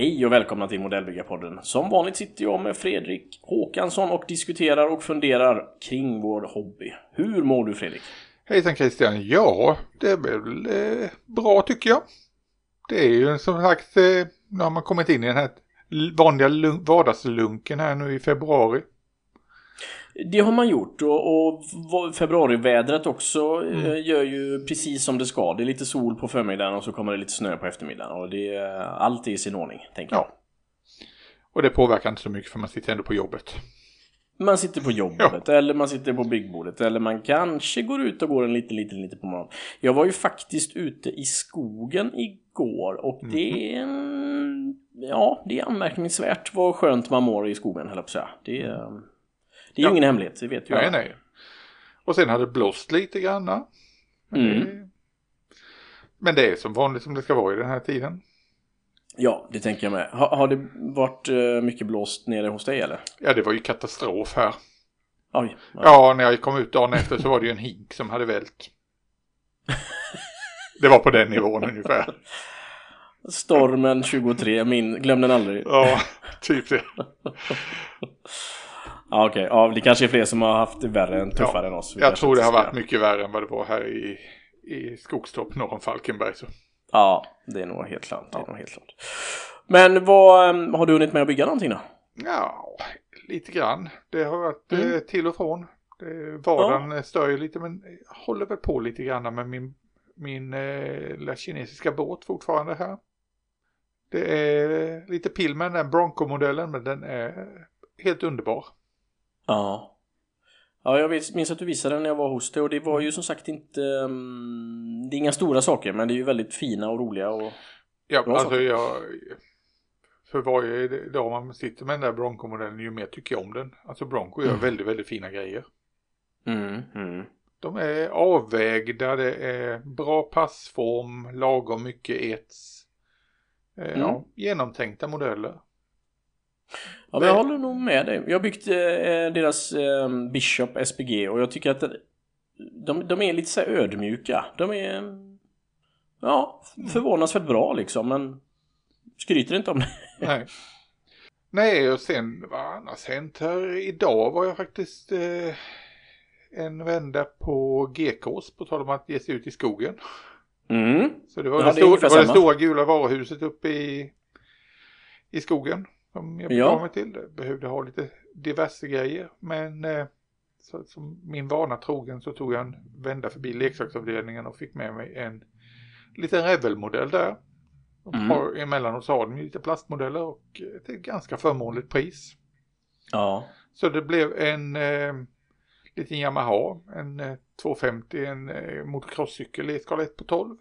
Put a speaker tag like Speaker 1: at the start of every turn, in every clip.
Speaker 1: Hej och välkomna till Modellbyggarpodden. Som vanligt sitter jag med Fredrik Håkansson och diskuterar och funderar kring vår hobby. Hur mår du Fredrik?
Speaker 2: Hejsan Christian! Ja, det är väl eh, bra tycker jag. Det är ju som sagt, eh, nu har man kommit in i den här vanliga vardagslunken här nu i februari.
Speaker 1: Det har man gjort och, och februarivädret också mm. Eh, gör ju precis som det ska. Det är lite sol på förmiddagen och så kommer det lite snö på eftermiddagen. Och det, allt är i sin ordning, tänker jag. Ja.
Speaker 2: Och det påverkar inte så mycket för man sitter ändå på jobbet.
Speaker 1: Man sitter på jobbet ja. eller man sitter på byggbordet eller man kanske går ut och går en liten, liten, liten promenad. Jag var ju faktiskt ute i skogen igår och mm. det är Ja, det är anmärkningsvärt vad skönt man mår i skogen, höll jag på att säga. Det är... Det är ju ingen hemlighet, det vet ju
Speaker 2: Nej, nej. Och sen har det blåst lite granna. Men, mm. det, men det är som vanligt som det ska vara i den här tiden.
Speaker 1: Ja, det tänker jag med. Har, har det varit uh, mycket blåst nere hos dig eller?
Speaker 2: Ja, det var ju katastrof här.
Speaker 1: Oj.
Speaker 2: Ja. ja, när jag kom ut dagen efter så var det ju en hink som hade vält. det var på den nivån ungefär.
Speaker 1: Stormen 23, min, glöm den aldrig.
Speaker 2: Ja, typ det.
Speaker 1: Ja, okej. Okay. Ja, det kanske är fler som har haft det värre än tuffare ja, än oss.
Speaker 2: Jag tror det har varit mycket värre än vad det var här i, i Skogstorp norr om Falkenberg. Så.
Speaker 1: Ja, det är nog helt klart. Ja. Det är nog helt klart. Men vad, ehm, har du hunnit med att bygga någonting då?
Speaker 2: Ja, lite grann. Det har varit mm. eh, till och från. vardagen ja. stör ju lite men jag håller väl på lite grann med min, min eh, lilla kinesiska båt fortfarande här. Det är lite pill med den Bronco-modellen men den är helt underbar.
Speaker 1: Ja. Ja, jag minns att du visade den när jag var hos dig och det var ju som sagt inte... Um, det är inga stora saker men det är ju väldigt fina och roliga och...
Speaker 2: Ja, alltså saker. jag... För varje dag man sitter med den där Bronco-modellen ju mer tycker jag om den. Alltså Bronco gör mm. väldigt, väldigt fina grejer.
Speaker 1: Mm, mm.
Speaker 2: De är avvägda, det är bra passform, lagom mycket ets. Eh, mm. Ja, genomtänkta modeller.
Speaker 1: Ja, men jag håller nog med dig. Jag har byggt eh, deras eh, Bishop SPG och jag tycker att de, de är lite så ödmjuka. De är ja, förvånansvärt bra liksom, men skryter inte om det.
Speaker 2: Nej. Nej, och sen vad annars hänt här idag var jag faktiskt eh, en vända på GKs på tal om att ge sig ut i skogen.
Speaker 1: Mm.
Speaker 2: Så det var, ja, det, stor, det, var det stora gula varuhuset uppe i, i skogen som jag begav ja. mig till. Behövde ha lite diverse grejer. Men eh, så, som min vana trogen så tog jag en vända förbi leksaksavdelningen och fick med mig en liten Revel-modell där. Mm. har, emellanåt så har de lite plastmodeller och till ett ganska förmånligt pris.
Speaker 1: Ja.
Speaker 2: Så det blev en eh, liten Yamaha, en eh, 250, en eh, motocrosscykel i skala 1 på 12.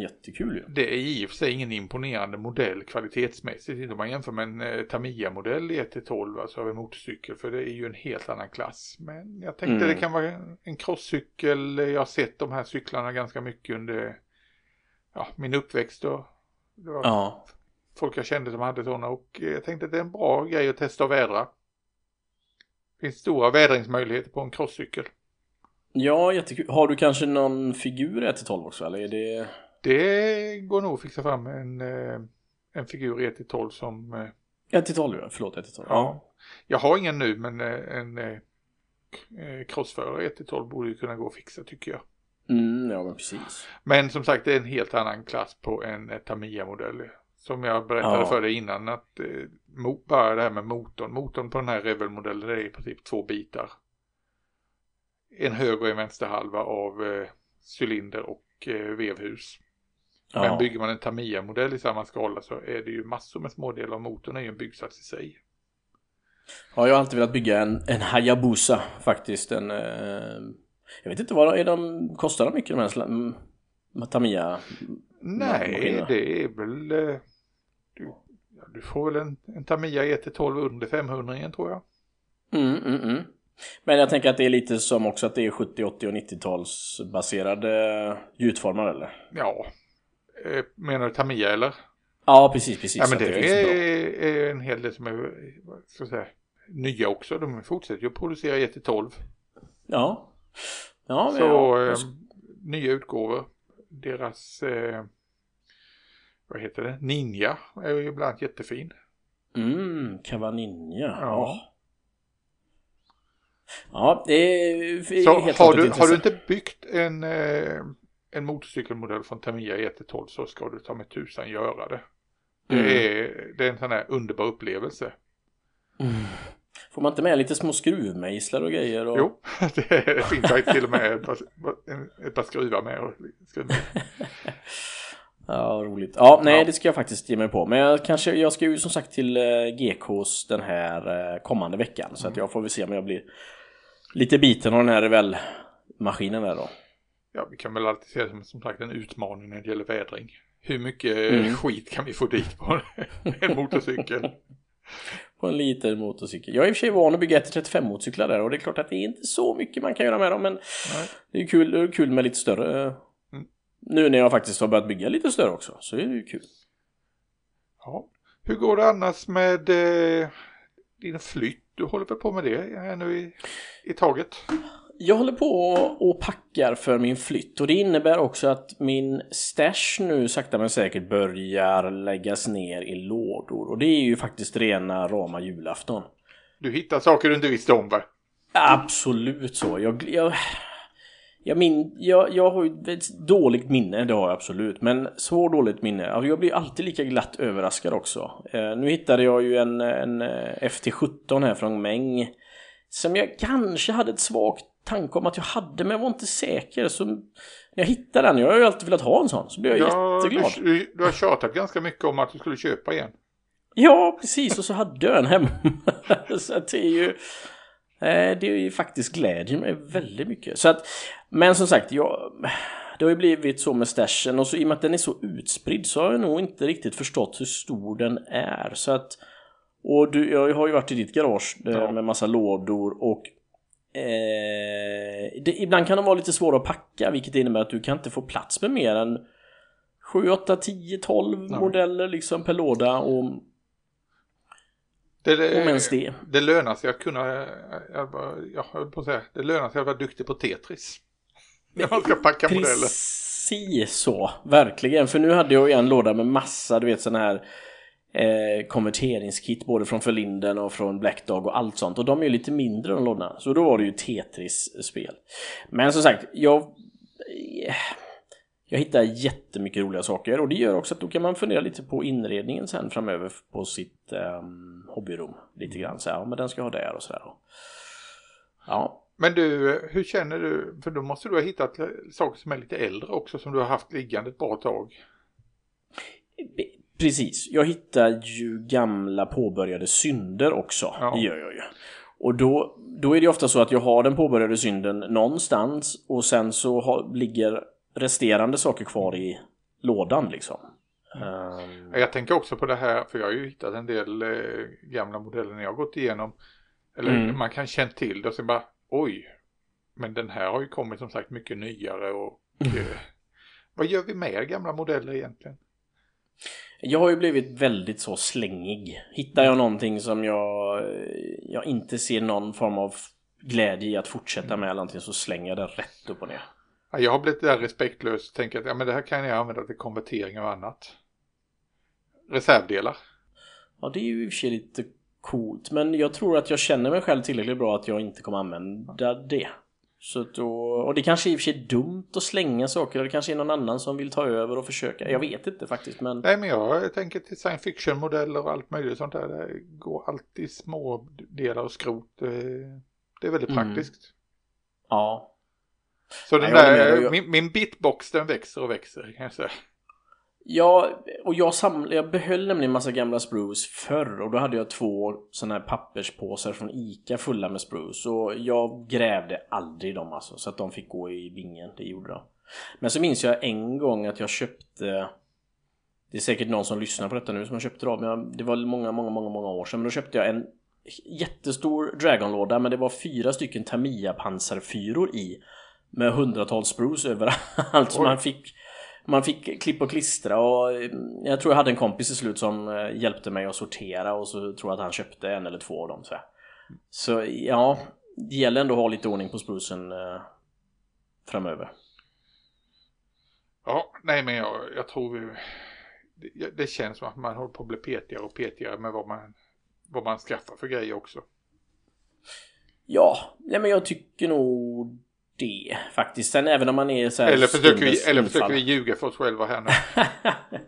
Speaker 1: Jättekul ju.
Speaker 2: Det är i och för sig ingen imponerande modell kvalitetsmässigt. Inte om man jämför med en eh, Tamiya-modell i 1-12, alltså av en motorcykel. För det är ju en helt annan klass. Men jag tänkte mm. det kan vara en crosscykel. Jag har sett de här cyklarna ganska mycket under ja, min uppväxt. Då. Det var ja. folk jag kände som hade sådana. Och jag tänkte att det är en bra grej att testa och vädra. Det finns stora vädringsmöjligheter på en crosscykel.
Speaker 1: Ja, jättekul. Har du kanske någon figur 1-12 också? Eller är det...
Speaker 2: Det går nog att fixa fram en, eh, en figur 1 12 som...
Speaker 1: 1 till 12 ja, förlåt 1 till 12.
Speaker 2: Ja. Jag har ingen nu men eh, en crossförare 1 till 12 borde ju kunna gå att fixa tycker jag.
Speaker 1: Mm, ja men precis.
Speaker 2: Men som sagt det är en helt annan klass på en Tamiya-modell. Som jag berättade ja. för dig innan att eh, bara det här med motorn. Motorn på den här Revel-modellen är i princip två bitar. En höger och en vänster halva av eh, cylinder och eh, vevhus. Ja. Men bygger man en Tamiya-modell i samma skala så är det ju massor med smådelar och motorn är ju en byggsats i sig.
Speaker 1: Ja, jag har alltid velat bygga en, en Hayabusa faktiskt. En, eh, jag vet inte vad är de, kostar de mycket de här Tamiya?
Speaker 2: Nej, det är väl... Eh, du, du får väl en, en Tamiya 1-12 under 500 igen tror jag.
Speaker 1: Mm, mm, mm. Men jag tänker att det är lite som också att det är 70, 80 och 90-talsbaserade gjutformar eller?
Speaker 2: Ja, Eh, menar du Tamiya eller?
Speaker 1: Ja, precis, precis.
Speaker 2: Ja, men
Speaker 1: Så
Speaker 2: det,
Speaker 1: att bra.
Speaker 2: är, är en hel del som är ska jag säga, nya också. De fortsätter ju att producera 1 till 12.
Speaker 1: Ja. Ja,
Speaker 2: Så
Speaker 1: ja.
Speaker 2: eh, nya utgåvor. Deras, eh, vad heter det, Ninja är ju ibland jättefin.
Speaker 1: Mm, Cavaninja.
Speaker 2: Ja.
Speaker 1: Ja. Ja, det är
Speaker 2: Så
Speaker 1: helt
Speaker 2: har du,
Speaker 1: ett
Speaker 2: har du inte byggt en, eh, en motorcykelmodell från Tamiya 1 till 12 så ska du ta med tusan göra det. Det,
Speaker 1: Mm.
Speaker 2: är, det är en sån här underbar upplevelse.
Speaker 1: Mm. Får man inte med lite små skruvmejslar och grejer? Och...
Speaker 2: Jo, det, det finns faktiskt till och med ett par, ett par skruvar med. Och, skruvar.
Speaker 1: Ja, roligt. Ja, nej,
Speaker 2: Ja.
Speaker 1: det ska jag faktiskt ge mig på. Men jag, kanske, jag ska ju som sagt till eh, GKs den här eh, kommande veckan. Så att
Speaker 2: Mm.
Speaker 1: jag får väl se om jag blir lite biten av den här Revell-maskinen där då.
Speaker 2: Ja, vi kan väl alltid se det som, som sagt en utmaning när det gäller vädring. Hur mycket
Speaker 1: Mm.
Speaker 2: skit kan vi få dit på en motorcykel?
Speaker 1: På en liten motorcykel. Jag är i och för sig van att bygga 135 motorcyklar där och det är klart att det är inte så mycket man kan göra med dem men
Speaker 2: Nej.
Speaker 1: det är kul, det är kul med lite större.
Speaker 2: Mm.
Speaker 1: Nu när jag faktiskt har börjat bygga lite större också så är det ju kul.
Speaker 2: Ja. Hur går det annars med eh, din flytt? Du håller väl på med det här nu i, i taget?
Speaker 1: Jag håller på och packar för min flytt och det innebär också att min stash nu sakta men säkert börjar läggas ner i lådor och det är ju faktiskt rena rama julafton.
Speaker 2: Du hittar saker du inte visste om va?
Speaker 1: Absolut så. Jag, jag, jag, min, jag, jag har ju ett dåligt minne, det har jag absolut. Men så dåligt minne. Alltså jag blir alltid lika glatt överraskad också. Eh, nu hittade jag ju en, en eh, FT17 här från Meng. Som jag kanske hade ett svagt tanke om att jag hade, men jag var inte säker. Så när jag hittade den, jag har ju alltid velat ha en sån, så blev jag
Speaker 2: Ja,
Speaker 1: jätteglad.
Speaker 2: du, du, har tjatat ganska mycket om att du skulle köpa igen.
Speaker 1: Ja, precis. Och så hade jag den hemma. så att det är ju... eh, Det är ju faktiskt glädjer mig väldigt mycket. Så att, men som sagt, jag, det har ju blivit så med stashen och så i och med att den är så utspridd så har jag nog inte riktigt förstått hur stor den är. Så att, och du, jag har ju varit i ditt garage eh,
Speaker 2: Ja.
Speaker 1: med massa lådor och eh, det, ibland kan de vara lite svåra att packa vilket innebär att du kan inte få plats med mer än 7, 8, 10, 12
Speaker 2: Ja.
Speaker 1: modeller liksom per låda och
Speaker 2: Det, det,
Speaker 1: om ens det.
Speaker 2: det lönar sig att kunna, jag, bara- jag höll på att säga, det lönar sig att vara duktig på Tetris. När man ska packa modeller.
Speaker 1: Precis så, verkligen. För nu hade jag ju en låda med massa, du vet sådana här eh, konverteringskit både från Förlinden och från Black Dog och allt sånt. Och de är ju lite mindre de lådorna. Så då var det ju Tetris-spel. Men som sagt, jag... eh, Jag hittar jättemycket roliga saker och det gör också att då kan man fundera lite på inredningen sen framöver på sitt um, hobbyrum. Lite grann så här, ja men den ska jag ha där och sådär. Ja,
Speaker 2: Men du, hur känner du, för då måste du ha hittat saker som är lite äldre också som du har haft liggande ett bra tag.
Speaker 1: Precis, jag hittar ju gamla påbörjade synder också.
Speaker 2: Ja.
Speaker 1: Det gör jag ju. Och då, då är det ofta så att jag har den påbörjade synden någonstans och sen så har, ligger resterande saker kvar i lådan liksom. Ehm,
Speaker 2: Jag tänker också på det här, för jag har ju hittat en del eh, gamla modeller när jag har gått igenom. Eller
Speaker 1: Mm.
Speaker 2: man kan känna till det och sen bara, oj, men den här har ju kommit som sagt mycket nyare och eh, vad gör vi med gamla modeller egentligen?
Speaker 1: Jag har ju blivit väldigt så slängig. Hittar jag någonting som jag, jag inte ser någon form av glädje i att fortsätta med eller någonting så slänger jag det rätt upp och ner.
Speaker 2: Ja, Jag har blivit där respektlös och tänker att ja, men det här kan jag använda till konvertering och annat. Reservdelar.
Speaker 1: Ja, det är ju i och för sig lite coolt. Men jag tror att jag känner mig själv tillräckligt bra att jag inte kommer använda det. Så då, och det kanske i och för sig är dumt att slänga saker. Det kanske är någon annan som vill ta över och försöka. Jag vet inte faktiskt. Men
Speaker 2: Nej men jag tänker till science fiction modeller och allt möjligt sånt där. Det går alltid små delar och skrot. Det- är väldigt
Speaker 1: Mm.
Speaker 2: praktiskt.
Speaker 1: ja.
Speaker 2: Så den
Speaker 1: med
Speaker 2: där, min, min bitbox den växer och växer kan jag säga.
Speaker 1: Ja, och jag, saml, jag behöll nämligen massa gamla sprues förr och då hade jag två sådana här papperspåsar från Ica fulla med sprues och jag grävde aldrig dem alltså så att de fick gå i bingen, det gjorde de. Men så minns jag en gång att jag köpte Det är säkert någon som lyssnar på detta nu som har köpt men jag- det var många, många, många, många år sedan men då köpte jag en jättestor Dragonlåda men det var fyra stycken Tamiya pansarfyror i med hundratals sprues överallt så man fick Man fick klippa och klistra och eh, jag tror jag hade en kompis i slut som eh, hjälpte mig att sortera och så tror jag att han köpte en eller två av dem. Så, så ja, det gäller ändå att ha lite ordning på sprusen eh, framöver.
Speaker 2: Ja, nej men jag, jag tror vi, det, det, känns som att man håller på att bli petigare och petigare med vad man, vad man skaffar för grejer också.
Speaker 1: Ja, nej men jag tycker nog det faktiskt. Sen även om man är så här
Speaker 2: Eller försöker, vi, eller försöker vi ljuga för oss själva här nu?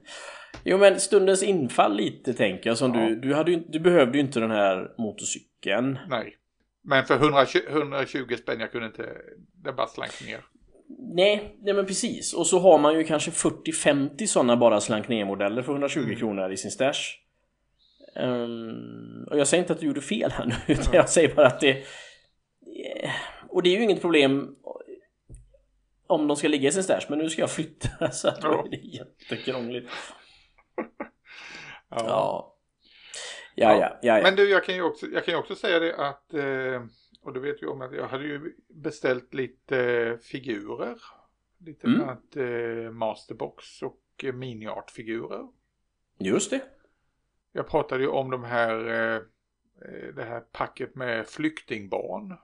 Speaker 1: jo men stundens infall lite tänker jag som ja. du. Du, hade du behövde ju inte den här motorcykeln.
Speaker 2: Nej. Men för 120, 120 spänn jag kunde inte, det bara slank ner.
Speaker 1: Nej, nej men precis. Och så har man ju kanske 40-50 sådana bara slank ner modeller för 120 mm. kronor i sin stash. Um, och jag säger inte att du gjorde fel här nu, utan mm. jag säger bara att det... Och det är ju inget problem om de ska ligga i sin stash, men nu ska jag flytta så att är det jättekrångligt. ja. ja. Ja, ja, ja, ja.
Speaker 2: Men du, jag kan ju också, jag kan ju också säga det att, eh, och du vet ju om att jag hade ju beställt lite figurer. Lite mm. annat eh, masterbox och eh, mini-art-figurer.
Speaker 1: Just det.
Speaker 2: Jag pratade ju om de här, eh, eh det här packet med flyktingbarn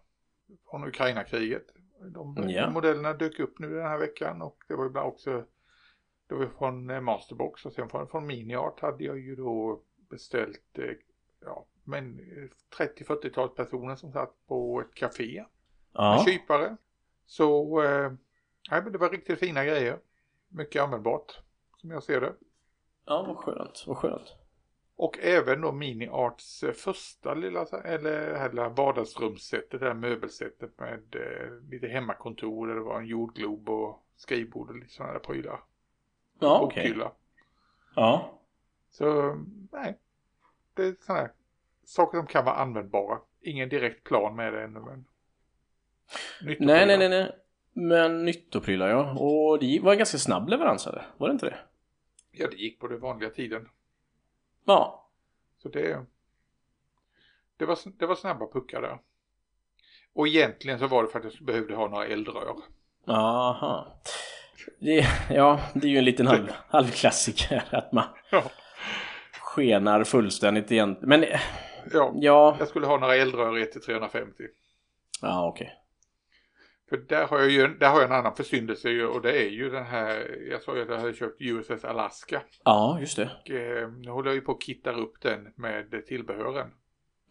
Speaker 2: från Ukraina-kriget. De, de modellerna dök upp nu den här veckan och det var ju ibland också det var från eh, Masterbox och sen från, från Miniart hade jag ju då beställt eh, ja, men 30-40-tals personer som satt på ett café. Ja. Med kypare. Så eh, det var riktigt fina grejer. Mycket användbart som jag ser det.
Speaker 1: Ja, vad skönt, vad skönt.
Speaker 2: Och även då Mini Arts eh, första lilla, eller lilla vardagsrumssättet, det här möbelsättet med eh, lite hemmakontor där det var en jordglob och skrivbord och lite sådana där prylar.
Speaker 1: Ja, okej. Okay. Ja.
Speaker 2: Så, nej. Det är sådana här saker som kan vara användbara. Ingen direkt plan med det ännu men.
Speaker 1: Nej, nej, nej, nej. Men nyttoprylar ja. Och det var en ganska snabb leverans eller? Var det inte det?
Speaker 2: Ja, det gick på den vanliga tiden.
Speaker 1: Ja.
Speaker 2: Så det, det, var, det var snabba puckar där. Och egentligen så var det för att jag behövde ha några eldrör.
Speaker 1: Aha. Det, ja, det är ju en liten halv, halvklassiker att man ja. skenar fullständigt igen. Men
Speaker 2: ja, ja, jag skulle ha några eldrör 1 till 350.
Speaker 1: Ja, okej. Okay.
Speaker 2: För där har jag ju där har jag en annan försyndelse och det är ju den här, jag sa ju att jag hade köpt USS Alaska.
Speaker 1: Ja, just det.
Speaker 2: Och eh, nu håller jag ju på att kittar upp den med tillbehören.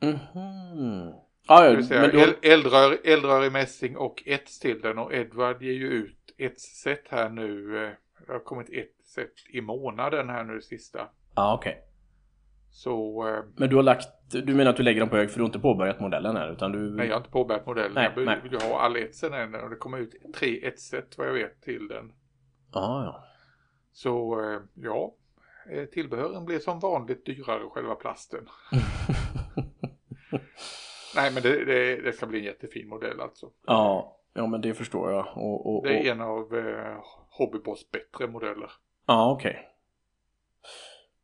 Speaker 1: Mhm. Ja,
Speaker 2: ja, säga, men då... eldrör, eldrör i mässing och ett till den och Edward ger ju ut ett set här nu. Eh, det har kommit ett set i månaden här nu det sista.
Speaker 1: Ja, okej. Okay.
Speaker 2: Så... Eh,
Speaker 1: men du har lagt, du menar att du lägger dem på hög för du har inte påbörjat modellen här utan du...
Speaker 2: Nej, jag har inte påbörjat modellen. Nej, jag nej. vill ju ha all etsen än och det kommer ut tre etset vad jag vet till den.
Speaker 1: Ah, ja.
Speaker 2: Så, eh, ja. Tillbehören blir som vanligt dyrare själva plasten. Nej men det, det, det, ska bli en jättefin modell alltså.
Speaker 1: Ja, ja men det förstår jag. Och, och, och...
Speaker 2: Det är en av eh, Hobbyboss bättre modeller.
Speaker 1: Ja okej. Okay.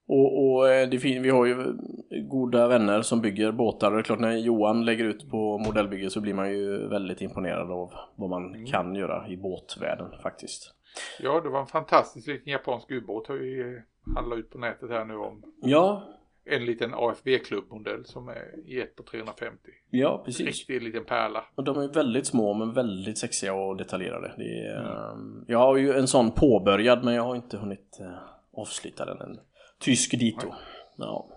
Speaker 1: Och, och eh, det fin- vi har ju goda vänner som bygger båtar och det är klart när Johan lägger ut på modellbygge så blir man ju väldigt imponerad av vad man mm. kan göra i båtvärlden faktiskt.
Speaker 2: Ja, det var en fantastisk liten japansk ubåt har vi handlat ut på nätet här nu om.
Speaker 1: Ja,
Speaker 2: en liten AFB-klubbmodell som är i ett på 350.
Speaker 1: Ja, precis.
Speaker 2: Riktig liten pärla.
Speaker 1: Och de är väldigt små men väldigt sexiga och detaljerade. Det är, mm. Ehm, jag har ju en sån påbörjad men jag har inte hunnit uh, avsluta den än. Tysk dito. Ja.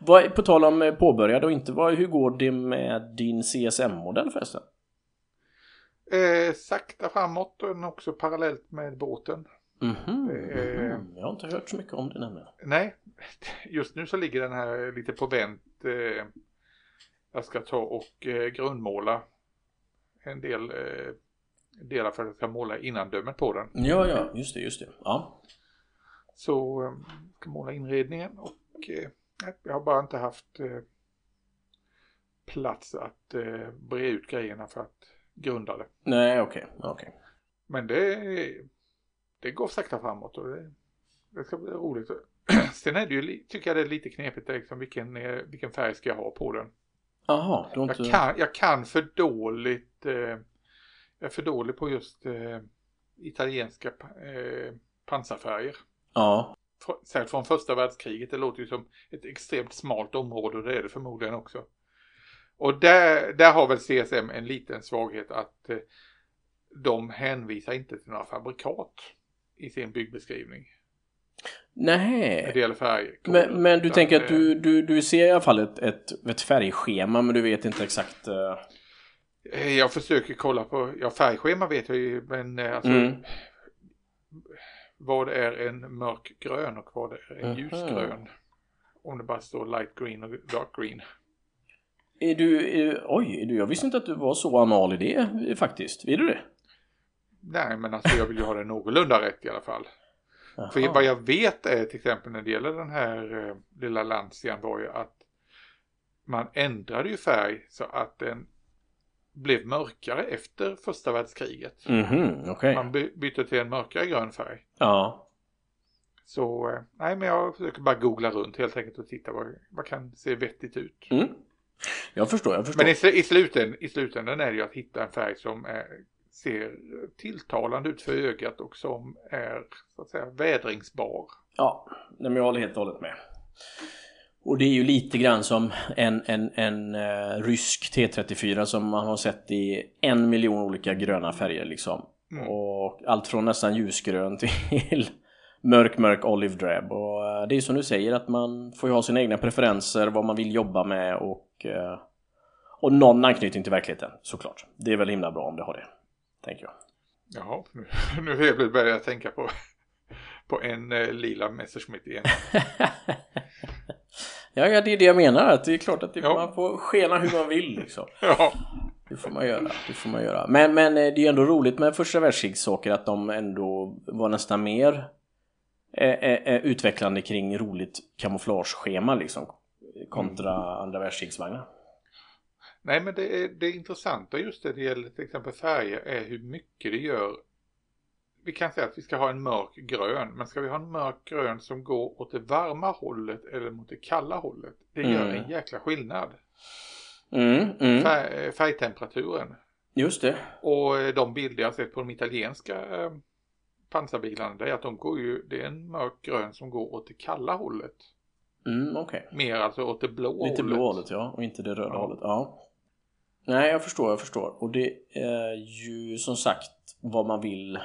Speaker 1: Vad, på tal om eh, påbörjad och inte, vad, hur går det med din CSM-modell förresten?
Speaker 2: Eh, sakta framåt och också parallellt med båten.
Speaker 1: Mm -hmm. eh, jag har inte hört så mycket om det nämligen.
Speaker 2: Nej, just nu så ligger den här lite på vänt. Eh, jag ska ta och eh, grundmåla en del eh, delar för att jag ska måla innandömet på den.
Speaker 1: Ja, ja, just det, just det. Ja.
Speaker 2: Så jag eh, ska måla inredningen och eh, jag har bara inte haft eh, plats att eh, bre ut grejerna för att grunda det.
Speaker 1: Nej, okej, okay. Okay.
Speaker 2: Men det, det går sakta framåt och det, det ska bli roligt. Sen är det ju, tycker jag det är lite knepigt liksom, vilken, vilken färg ska jag ha på den.
Speaker 1: Jaha,
Speaker 2: du inte... jag, kan, jag kan för dåligt, eh, jag är för dålig på just eh, italienska eh, pansarfärger.
Speaker 1: Ja.
Speaker 2: Särskilt från första världskriget. Det låter ju som ett extremt smalt område och det är det förmodligen också. Och där, där har väl CSM en liten svaghet att eh, de hänvisar inte till några fabrikat i sin byggbeskrivning.
Speaker 1: Nej. Men, men du tänker att du, du, du ser i alla fall ett, ett, ett färgschema men du vet inte exakt? Uh...
Speaker 2: Jag försöker kolla på, ja färgschema vet jag ju men eh, alltså mm. Vad är en mörkgrön och vad är en mm. ljusgrön? Om det bara står light green och dark green.
Speaker 1: Är du, är, oj, är du, jag visste inte att du var så anal i det faktiskt. Vill du det?
Speaker 2: Nej, men alltså jag vill ju ha det någorlunda rätt i alla fall. Aha. För vad jag vet är till exempel när det gäller den här eh, lilla Lancian var ju att man ändrade ju färg så att den blev mörkare efter första världskriget.
Speaker 1: Mm -hmm, okay.
Speaker 2: Man by bytte till en mörkare grön färg.
Speaker 1: Ja.
Speaker 2: Så, eh, nej men jag försöker bara googla runt helt enkelt och titta vad, vad kan se vettigt ut.
Speaker 1: Mm. Jag förstår, jag förstår.
Speaker 2: Men i, i, sluten, i slutändan är det ju att hitta en färg som är, ser tilltalande ut för ögat och som är så att säga vädringsbar.
Speaker 1: Ja, men jag håller helt och hållet med. Och det är ju lite grann som en, en, en uh, rysk T34 som man har sett i en miljon olika gröna färger liksom. Mm. Och allt från nästan ljusgrön till mörk, mörk olive drab. Och uh, det är som du säger att man får ju ha sina egna preferenser, vad man vill jobba med och uh, och någon anknytning till verkligheten såklart. Det är väl himla bra om det har det. Tänker jag.
Speaker 2: Jaha, nu, nu börjar jag tänka på, på en lila Messerschmitt igen.
Speaker 1: ja, ja, det är det jag menar. Att det är klart att det, ja. man får skena hur man vill liksom.
Speaker 2: ja.
Speaker 1: Det får man göra. Det får man göra. Men, men eh, det är ändå roligt med första världskrigssaker att de ändå var nästan mer eh, eh, utvecklande kring roligt kamouflageschema liksom kontra mm. andra världskrigsvagnar.
Speaker 2: Nej men det, är, det intressanta just det, det gäller till exempel färger är hur mycket det gör. Vi kan säga att vi ska ha en mörk grön, men ska vi ha en mörk grön som går åt det varma hållet eller mot det kalla hållet? Det gör mm. en jäkla skillnad.
Speaker 1: Mm, mm.
Speaker 2: Fär, färgtemperaturen.
Speaker 1: Just det.
Speaker 2: Och eh, de bilder jag sett på de italienska eh, pansarbilarna, det är att de går ju, det är en mörk grön som går åt det kalla hållet.
Speaker 1: Mm, okay.
Speaker 2: Mer alltså åt det blå Lite
Speaker 1: hållet. Lite blå hållet ja, och inte det röda ja. hållet. Ja. Nej, jag förstår, jag förstår. Och det är ju som sagt vad man vill.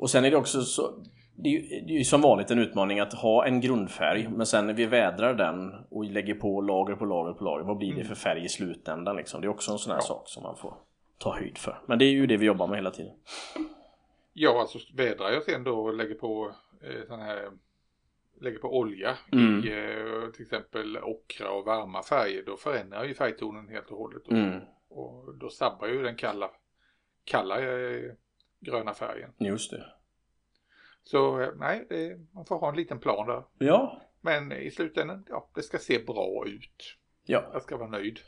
Speaker 1: Och sen är det också så det är, ju, det är ju som vanligt en utmaning att ha en grundfärg men sen när vi vädrar den och lägger på lager på lager på lager vad blir det mm. för färg i slutändan liksom? Det är också en sån här ja. sak som man får ta höjd för. Men det är ju det vi jobbar med hela tiden.
Speaker 2: Ja, alltså vädrar jag sen då och lägger på eh, sån här lägger på olja mm. i eh, till exempel ockra och varma färger då förändrar ju färgtonen helt och hållet. Och,
Speaker 1: mm.
Speaker 2: och då sabbar ju den kalla, kalla eh, gröna färgen.
Speaker 1: Just det.
Speaker 2: Så eh, nej, det, man får ha en liten plan där.
Speaker 1: Ja.
Speaker 2: Men i slutändan, ja, det ska se bra ut.
Speaker 1: Ja.
Speaker 2: Jag ska vara nöjd.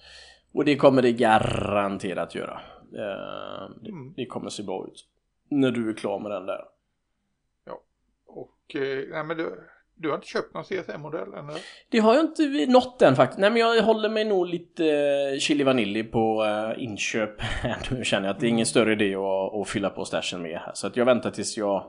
Speaker 1: Och det kommer det garanterat göra. Eh, det, mm. det kommer se bra ut. När du är klar med den där.
Speaker 2: Ja. Och, eh, nej men det, du har inte köpt någon CSM-modell ännu?
Speaker 1: Det har jag inte nått än faktiskt. Nej men jag håller mig nog lite uh, chili vanilli på uh, inköp. nu känner jag att det är ingen större idé att, att fylla på stashen med här. Så att jag väntar tills jag...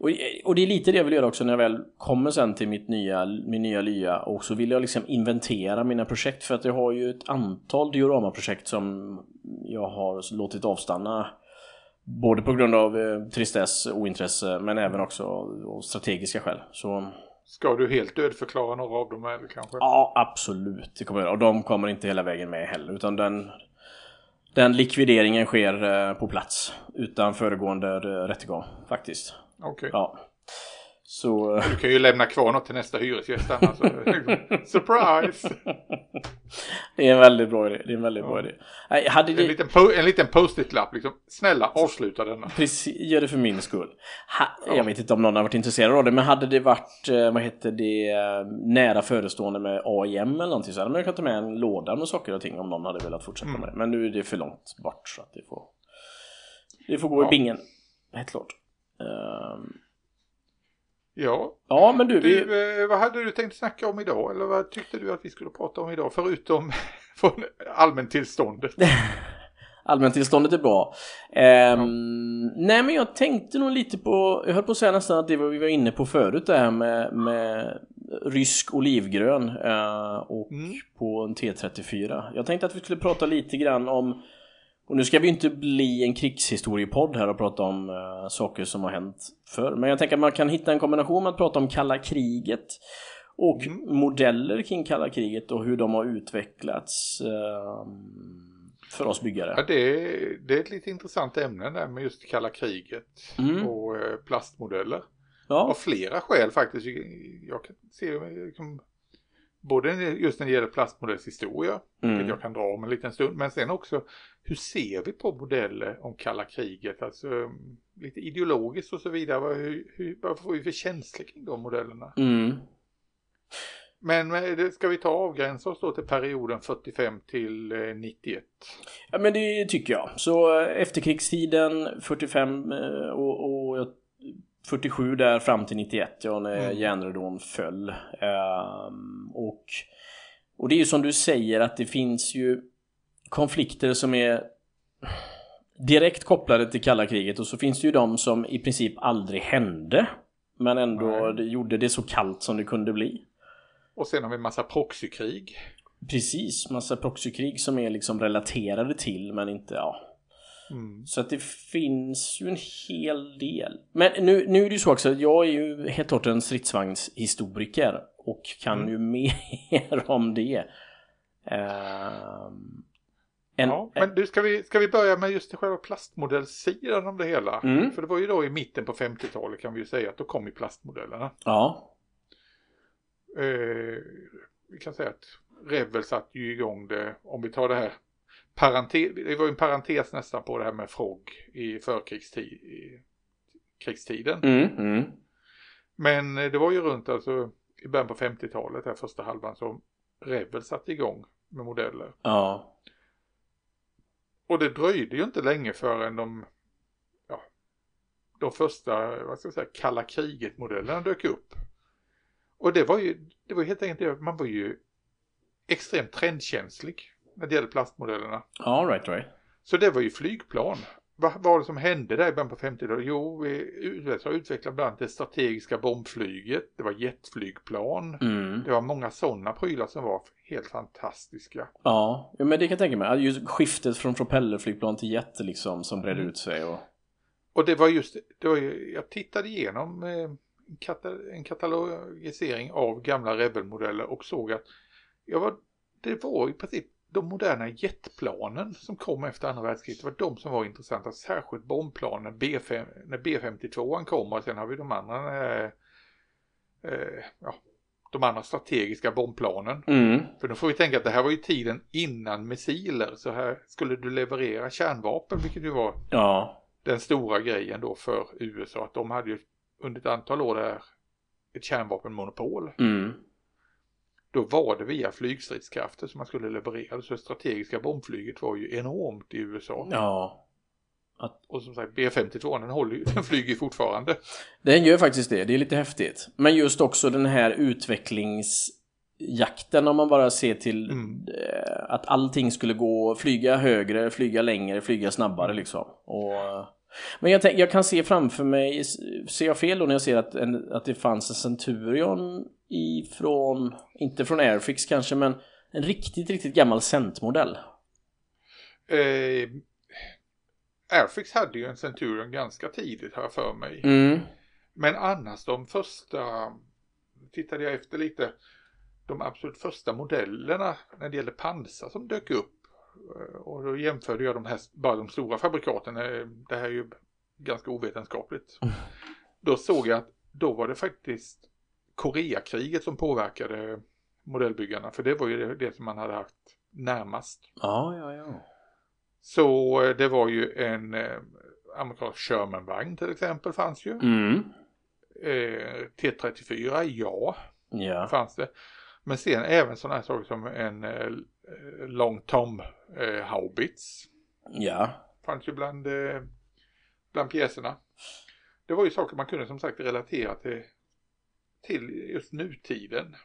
Speaker 1: Och, och det är lite det jag vill göra också när jag väl kommer sen till mitt nya, min nya lya och så vill jag liksom inventera mina projekt för att jag har ju ett antal dioramaprojekt som jag har låtit avstanna Både på grund av eh, tristess, ointresse men även också av strategiska skäl. Så...
Speaker 2: Ska du helt dödförklara några av dem eller kanske?
Speaker 1: Ja, absolut. Det kommer jag Och de kommer inte hela vägen med heller. Utan den, den likvideringen sker eh, på plats. Utan föregående eh, rättegång faktiskt.
Speaker 2: Okej. Okay.
Speaker 1: Ja. Så...
Speaker 2: Du kan ju lämna kvar något till nästa hyresgäst annars. Surprise!
Speaker 1: Det är en väldigt bra idé. Det är en väldigt ja. bra idé.
Speaker 2: Nej, hade det... En liten, po liten post-it-lapp liksom. Snälla avsluta denna.
Speaker 1: Precis, gör det för min skull. Ha, ja. Jag vet inte om någon har varit intresserad av det men hade det varit, eh, vad heter det, eh, nära förestående med AIM eller någonting så hade man kunnat ta med en låda med saker och ting om någon hade velat fortsätta mm. med det. Men nu är det för långt bort så att det får, det får gå ja. i bingen. Helt klart. Um...
Speaker 2: Ja.
Speaker 1: Ja, men du, vi...
Speaker 2: du eh, vad hade du tänkt snacka om idag? Eller vad tyckte du att vi skulle prata om idag? Förutom från allmäntillståndet.
Speaker 1: allmäntillståndet är bra. Ehm, ja. Nej men jag tänkte nog lite på, jag höll på att säga nästan att det var vi var inne på förut det här med, med rysk olivgrön eh, och mm. på en T34. Jag tänkte att vi skulle prata lite grann om och nu ska vi inte bli en krigshistoriepodd här och prata om uh, saker som har hänt förr. Men jag tänker att man kan hitta en kombination med att prata om kalla kriget och mm. modeller kring kalla kriget och hur de har utvecklats uh, för oss byggare.
Speaker 2: Ja, det, är, det är ett lite intressant ämne där med just kalla kriget mm. och uh, plastmodeller. Ja. Av flera skäl faktiskt. Jag kan se både just när det gäller plastmodellshistoria, mm. vilket jag kan dra om en liten stund, men sen också hur ser vi på modeller om kalla kriget, alltså lite ideologiskt och så vidare, vad, hur, hur, vad får vi för känslor kring de modellerna? Mm. Men ska vi ta avgränsa oss då till perioden 45 till 91? Eh,
Speaker 1: ja men det tycker jag. Så eh, efterkrigstiden 45 eh, och, och 47 där fram till 91, ja när mm. järnridån föll. Um, och, och det är ju som du säger att det finns ju konflikter som är direkt kopplade till kalla kriget och så finns det ju de som i princip aldrig hände. Men ändå det gjorde det så kallt som det kunde bli.
Speaker 2: Och sen har vi massa proxykrig.
Speaker 1: Precis, massa proxykrig som är liksom relaterade till men inte, ja, Mm. Så att det finns ju en hel del. Men nu, nu är det ju så också att jag är ju helt klart en stridsvagnshistoriker och kan mm. ju mer om det. Uh,
Speaker 2: en, ja, men du, ska vi, ska vi börja med just själva plastmodellsidan om det hela? Mm. För det var ju då i mitten på 50-talet kan vi ju säga att då kom ju plastmodellerna. Ja. Uh, vi kan säga att Revel satte ju igång det, om vi tar det här parentes, det var en parentes nästan på det här med FROG i förkrigstiden. Mm, mm. Men eh, det var ju runt alltså i början på 50-talet, här första halvan, som Rebel satte igång med modeller. Ja. Och det dröjde ju inte länge förrän de, ja, de första, vad ska jag säga, kalla kriget-modellerna dök upp. Och det var ju, det var helt enkelt man var ju extremt trendkänslig när det gäller plastmodellerna.
Speaker 1: Ja, right, right.
Speaker 2: Så det var ju flygplan. Vad var det som hände där i början på 50-talet? Jo, USA utvecklade bland annat det strategiska bombflyget. Det var jetflygplan. Mm. Det var många sådana prylar som var helt fantastiska.
Speaker 1: Ja, men det kan jag tänka mig. Just skiftet från propellerflygplan till jet liksom som bredde mm. ut sig. Och...
Speaker 2: och det var just, det var ju, jag tittade igenom eh, en katalogisering av gamla Rebel-modeller och såg att jag var, det var i princip de moderna jetplanen som kom efter andra världskriget var de som var intressanta. Särskilt bombplanen B5, när B52 kom och sen har vi de andra eh, eh, ja, de andra strategiska bombplanen. Mm. För då får vi tänka att det här var ju tiden innan missiler. Så här skulle du leverera kärnvapen, vilket ju var ja. den stora grejen då för USA. Att de hade ju under ett antal år där ett kärnvapenmonopol. Mm. Då var det via flygstridskrafter som man skulle leverera. Så det strategiska bombflyget var ju enormt i USA. Ja. Att... Och som sagt B52 den, håller ju, den flyger ju fortfarande.
Speaker 1: Den gör faktiskt det, det är lite häftigt. Men just också den här utvecklingsjakten om man bara ser till mm. Eh, att allting skulle gå, flyga högre, flyga längre, flyga snabbare liksom. Och, men jag, jag, kan se framför mig, ser jag fel då när jag ser att, en, att det fanns en Centurion ifrån, inte från Airfix kanske, men en riktigt, riktigt gammal Cent-modell.
Speaker 2: Eh, Airfix hade ju en Centurion ganska tidigt här för mig. Mm. Men annars de första, tittade jag efter lite, de absolut första modellerna när det gäller pansar som dök upp. Eh, och då jämförde jag de här, bara de stora fabrikaten, eh, det här är ju ganska ovetenskapligt. Mm. Då såg jag att då var det faktiskt Koreakriget som påverkade modellbyggarna. För det var ju det, det som man hade haft närmast.
Speaker 1: Ja, ja, ja.
Speaker 2: Så eh, det var ju en eh, amerikansk Sherman-vagn till exempel fanns ju. Mm. Eh, T34, ja. Ja. Fanns det. Men sen även sådana här saker som en eh, Long Tom eh, Haubits. Ja. Fanns ju bland, eh, bland pjäserna. Det var ju saker man kunde som sagt relatera till till just nutiden.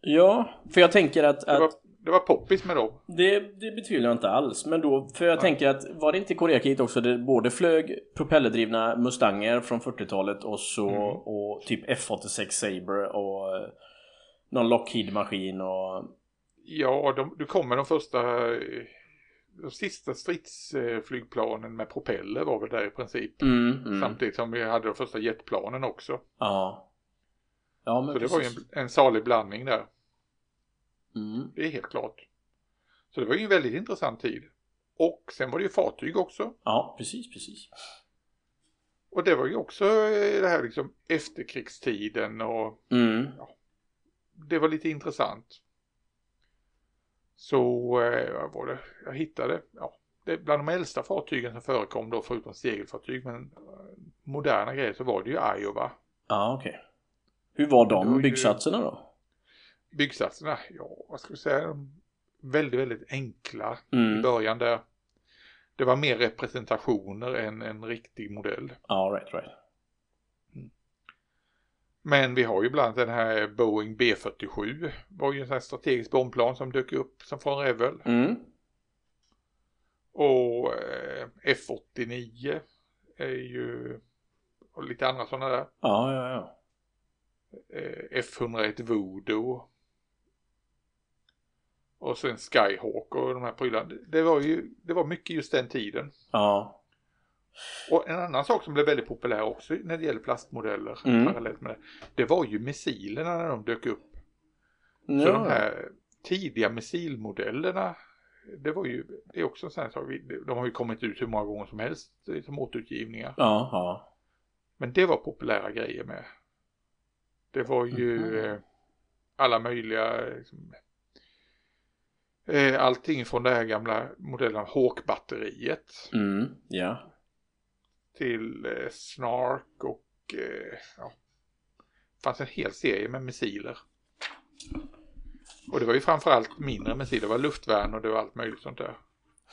Speaker 1: Ja, för jag tänker att...
Speaker 2: Det var,
Speaker 1: att
Speaker 2: det var poppis med dem.
Speaker 1: det, det betvivlar jag inte alls. Men då, för jag tänker att var det inte Koreakriget också det både flög propellerdrivna Mustanger från 40-talet och så
Speaker 2: Mm.
Speaker 1: och typ F86 Sabre och eh, någon Lockheed-maskin och...
Speaker 2: Ja, de, du kommer de första, eh, de sista stridsflygplanen med propeller var väl där i princip.
Speaker 1: Mm, mm.
Speaker 2: Samtidigt som vi hade de första jetplanen också.
Speaker 1: Ja. Ja men
Speaker 2: Så det var ju
Speaker 1: precis.
Speaker 2: en, en salig blandning där.
Speaker 1: Mm.
Speaker 2: Det är helt klart. Så det var ju en väldigt intressant tid. Och sen var det ju fartyg också.
Speaker 1: Ja, precis, precis.
Speaker 2: Och det var ju också eh, det här liksom efterkrigstiden och
Speaker 1: Mm.
Speaker 2: det var lite intressant. Så, eh, vad var det? Jag hittade, ja, det bland de äldsta fartygen som förekom då förutom segelfartyg men eh, moderna grejer så var det ju Iowa.
Speaker 1: Ja, okej. Hur var de byggsatserna då?
Speaker 2: Byggsatserna, ja vad ska vi säga, väldigt, väldigt enkla i
Speaker 1: Mm.
Speaker 2: början där. Det var mer representationer än en riktig modell.
Speaker 1: Ja, right, right.
Speaker 2: Men vi har ju bland annat den här Boeing B47. var ju en sån här strategisk bombplan som dök upp som från Revel.
Speaker 1: Mm.
Speaker 2: Och eh, F89 är ju och lite andra sådana där.
Speaker 1: Ja, ja, ja.
Speaker 2: Eh, F101 Voodoo. Och sen Skyhawk och de här prylarna. Det var ju det var mycket just den tiden.
Speaker 1: Ja.
Speaker 2: Och en annan sak som blev väldigt populär också när det gäller plastmodeller
Speaker 1: Mm.
Speaker 2: parallellt med det. Det var ju missilerna när de dök upp. Så
Speaker 1: ja.
Speaker 2: de här tidiga missilmodellerna, det var ju, det är också en sån här sak, de har ju kommit ut hur många gånger som helst som återutgivningar.
Speaker 1: Ja, ja.
Speaker 2: Men det var populära grejer med. Det var ju
Speaker 1: Mhm.
Speaker 2: eh, alla möjliga, liksom, eh, allting från det här gamla modellen Hawk-batteriet
Speaker 1: Mm. Ja.
Speaker 2: till eh, Snark och eh, ja, det fanns en hel serie med missiler. Och det var ju framförallt mindre missiler, det var luftvärn och det var allt möjligt sånt där.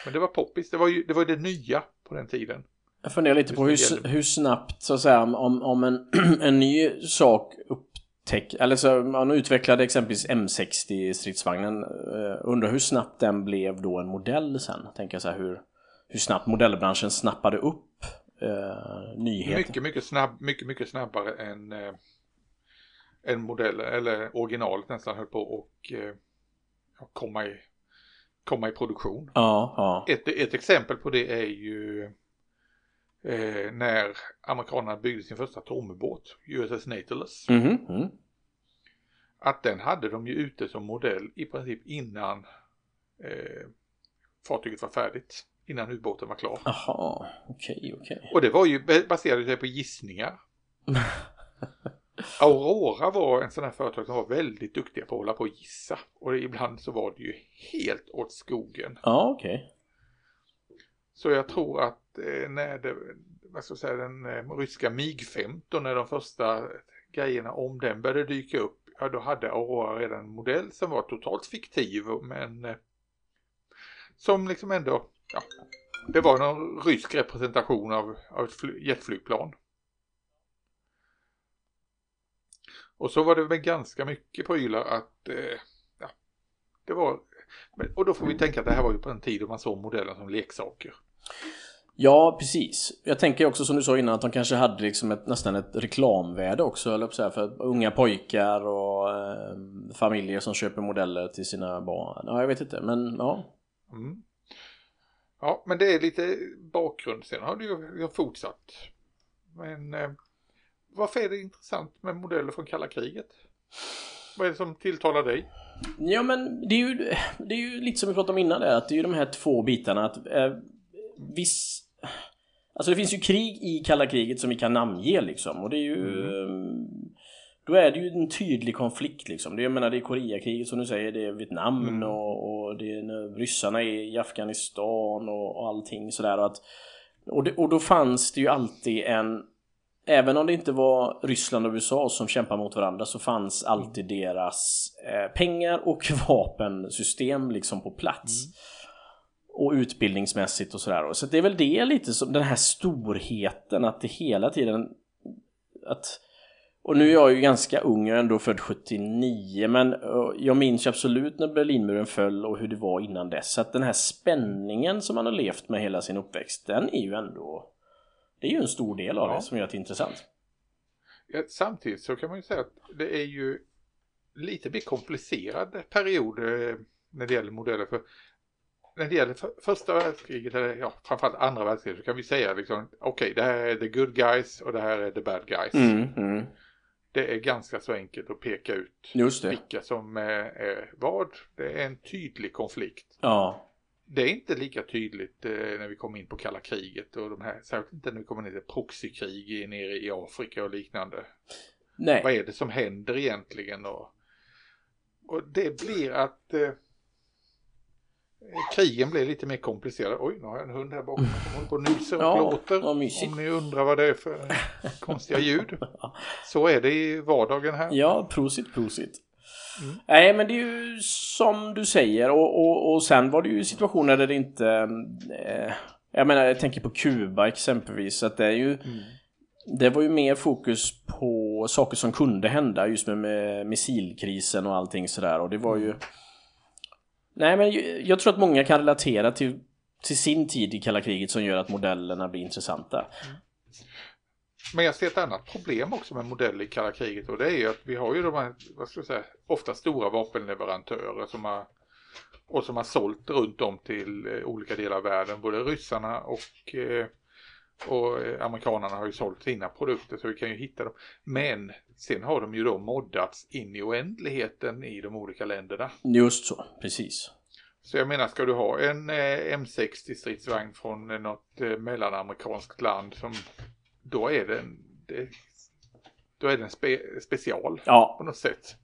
Speaker 2: Men det var poppis, det var ju det, var det nya på den tiden.
Speaker 1: Jag funderar lite på hur, hur snabbt så att säga om, om en, en ny sak upptäck eller så man utvecklade exempelvis M60 stridsvagnen eh, undrar hur snabbt den blev då en modell sen tänker jag så här hur hur snabbt modellbranschen snappade upp eh, nyheter.
Speaker 2: Mycket, mycket, snabb, mycket, mycket snabbare än, eh, än modellen, eller originalet nästan höll på och eh, komma, i, komma i produktion.
Speaker 1: Ja, ja.
Speaker 2: Ett, ett exempel på det är ju eh, när amerikanerna byggde sin första atomubåt, USS Nautilus.
Speaker 1: Mhm, mm.
Speaker 2: Att den hade de ju ute som modell i princip innan eh, fartyget var färdigt. Innan ubåten var klar.
Speaker 1: Jaha, okej, okej.
Speaker 2: Och det var ju baserat på gissningar. Aurora var en sån här företag som var väldigt duktiga på att hålla på och gissa. Och ibland så var det ju helt åt skogen.
Speaker 1: Ja, okej.
Speaker 2: Så jag tror att Eh, när det, vad ska jag säga, den eh, ryska MiG-15, när de första grejerna om den började dyka upp, ja då hade Aurora redan en modell som var totalt fiktiv men eh, som liksom ändå, ja, det var någon rysk representation av, av ett jetflygplan. Och så var det med ganska mycket prylar att, eh, ja, det var, och då får vi tänka att det här var ju på en tid då man såg modellen som leksaker.
Speaker 1: Ja, precis. Jag tänker också som du sa innan att de kanske hade liksom ett, nästan ett reklamvärde också, eller så här, för unga pojkar och eh, familjer som köper modeller till sina barn. Ja, jag vet inte, men ja.
Speaker 2: Mm. Ja, men det är lite bakgrund. Sen har det ju fortsatt. Men eh, varför är det intressant med modeller från kalla kriget? Vad är det som tilltalar dig?
Speaker 1: Ja, men det är ju, det är ju lite som vi pratade om innan där, att det är ju de här två bitarna att eh, viss... Alltså det finns ju krig i kalla kriget som vi kan namnge liksom och det är ju... eh, Då är det ju en tydlig konflikt liksom. Det, jag menar det är Koreakriget som du säger, det är Vietnam
Speaker 2: Mm.
Speaker 1: och, och det är när ryssarna är i Afghanistan och, och allting sådär. Och, att, och, det, och då fanns det ju alltid en... Även om det inte var Ryssland och USA som kämpar mot varandra så fanns alltid deras eh, pengar och vapensystem liksom på plats. Och utbildningsmässigt och sådär. Så det är väl det lite som den här storheten att det hela tiden att och nu är jag ju ganska ung, jag är ändå född 79 men jag minns ju absolut när Berlinmuren föll och hur det var innan dess. Så att den här spänningen som man har levt med hela sin uppväxt, den är ju ändå det är ju en stor del av ja. det som gör det intressant.
Speaker 2: Ja, samtidigt så kan man ju säga att det är ju lite mer komplicerad period eh, när det gäller modeller. För när det gäller första världskriget, eller ja, framförallt andra världskriget, så kan vi säga liksom, okej, okay, det här är the good guys och det här är the bad guys.
Speaker 1: Mm, mm.
Speaker 2: Det är ganska så enkelt att peka ut vilka som är vad. Det är en tydlig konflikt.
Speaker 1: Ja.
Speaker 2: Det är inte lika tydligt eh, när vi kommer in på kalla kriget och de här, särskilt inte när vi kommer ner till proxykrig nere i Afrika och liknande.
Speaker 1: Nej.
Speaker 2: Vad är det som händer egentligen? Och, och det blir att eh, krigen blir lite mer komplicerade. Oj, nu har jag en hund här bakom håller på nyser och ja, låter. Om ni undrar vad det är för konstiga ljud. Så är det i vardagen här.
Speaker 1: Ja, prosit, prosit. Mm. Nej, men det är ju som du säger och, och, och sen var det ju situationer där det inte... Eh, jag menar, jag tänker på Kuba exempelvis. Att det är ju... Mm. Det var ju mer fokus på saker som kunde hända just med, med missilkrisen och allting sådär och det var ju... Nej men jag tror att många kan relatera till, till sin tid i kalla kriget som gör att modellerna blir intressanta. Mm.
Speaker 2: Men jag ser ett annat problem också med modeller i kalla kriget och det är ju att vi har ju de här, vad ska jag säga, ofta stora vapenleverantörer som har och som har sålt runt om till eh, olika delar av världen. Både ryssarna och, eh, och amerikanerna har ju sålt sina produkter så vi kan ju hitta dem. Men sen har de ju då moddats in i oändligheten i de olika länderna.
Speaker 1: Just så, precis.
Speaker 2: Så jag menar, ska du ha en eh, M60 stridsvagn från något mellanamerikanskt land som då är den, det, då är den spe, special
Speaker 1: ja.
Speaker 2: på något sätt.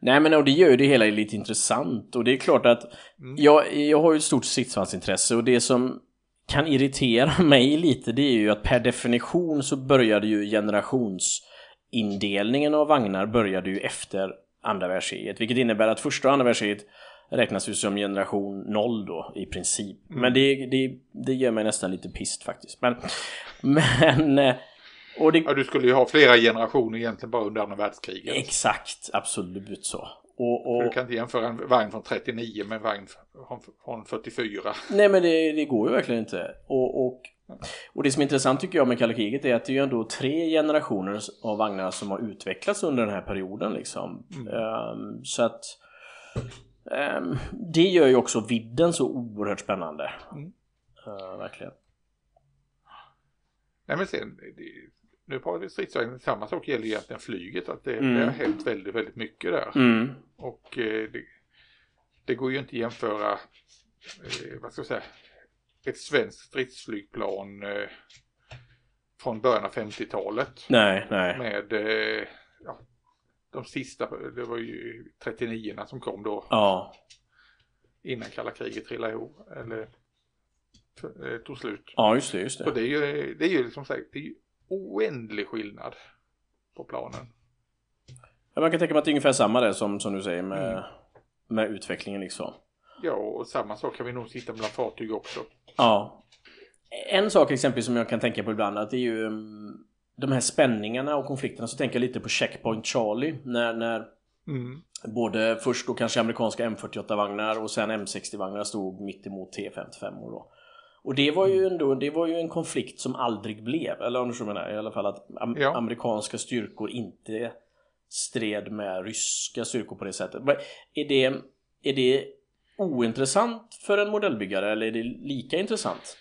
Speaker 1: Nej men och det gör ju det hela lite intressant och det är klart att mm. jag, jag har ju ett stort stridsvagnsintresse och det som kan irritera mig lite det är ju att per definition så började ju generationsindelningen av vagnar började ju efter andra världskriget vilket innebär att första och andra världskriget räknas ju som generation 0 då i princip. Mm. Men det, det, det gör mig nästan lite pist faktiskt. Men, men eh,
Speaker 2: det... Ja, du skulle ju ha flera generationer egentligen bara under andra världskriget.
Speaker 1: Exakt, absolut så.
Speaker 2: Och, och... Du kan inte jämföra en vagn från 39 med en vagn från 44.
Speaker 1: Nej men det, det går ju verkligen inte. Och, och, och det som är intressant tycker jag med kalla kriget är att det är ju ändå tre generationer av vagnar som har utvecklats under den här perioden liksom. Mm. Um, så att Um, det gör ju också vidden så oerhört spännande. Mm. Uh, verkligen.
Speaker 2: Nej men sen, det, nu pratar vi stridsvagn, samma sak gäller egentligen flyget. Att det, mm. det har hänt väldigt, väldigt mycket där.
Speaker 1: Mm.
Speaker 2: Och eh, det, det, går ju inte att jämföra, eh, vad ska jag säga, ett svenskt stridsflygplan eh, från början av 50-talet.
Speaker 1: Nej, nej.
Speaker 2: Med ja, de sista, det var ju 39 som kom då.
Speaker 1: Ja.
Speaker 2: Innan kalla kriget trillade ihop, eller tog slut.
Speaker 1: Ja, just det, just det.
Speaker 2: Och det är ju, det är ju liksom det är ju oändlig skillnad på planen.
Speaker 1: Ja, man kan tänka mig att det är ungefär samma det som, som du säger med, mm. med utvecklingen liksom.
Speaker 2: Ja, och samma sak kan vi nog sitta mellan fartyg också.
Speaker 1: Ja. En sak exempelvis som jag kan tänka på ibland att det är ju mm, de här spänningarna och konflikterna så tänker jag lite på Checkpoint Charlie när, när mm. både först då kanske amerikanska M48-vagnar och sen M60-vagnar stod mitt emot T55 och då. Och det var ju ändå, det var ju en konflikt som aldrig blev, eller om du menar, i alla fall att am ja. amerikanska styrkor inte stred med ryska styrkor på det sättet. Är det, är det ointressant för en modellbyggare eller är det lika intressant?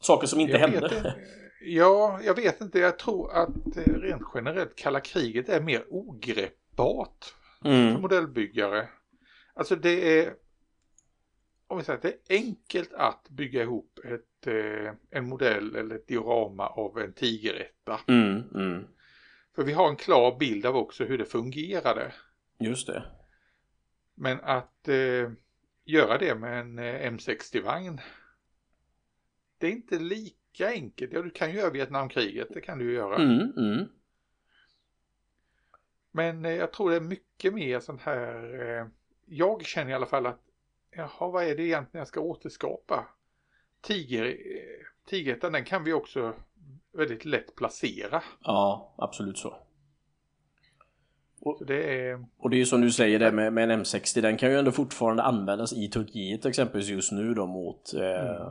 Speaker 1: Saker som inte jag hände?
Speaker 2: Ja, jag vet inte. Jag tror att eh, rent generellt kalla kriget är mer ogreppbart mm. för modellbyggare. Alltså det är, om vi säger att det är enkelt att bygga ihop ett, eh, en modell eller ett diorama av en tigeretta.
Speaker 1: Mm, mm.
Speaker 2: För vi har en klar bild av också hur det fungerade.
Speaker 1: Just det.
Speaker 2: Men att eh, göra det med en eh, M60-vagn det är inte lika enkelt. Ja, du kan ju göra Vietnamkriget, det kan du ju göra.
Speaker 1: Mm, mm.
Speaker 2: Men eh, jag tror det är mycket mer sånt här. Eh, jag känner i alla fall att jaha, vad är det egentligen jag ska återskapa? Tiger, eh, tigerätten den kan vi också väldigt lätt placera.
Speaker 1: Ja, absolut så.
Speaker 2: Så det är...
Speaker 1: Och det är ju som du säger det med, med en M60, den kan ju ändå fortfarande användas i Turkiet exempelvis just nu då mot eh, mm.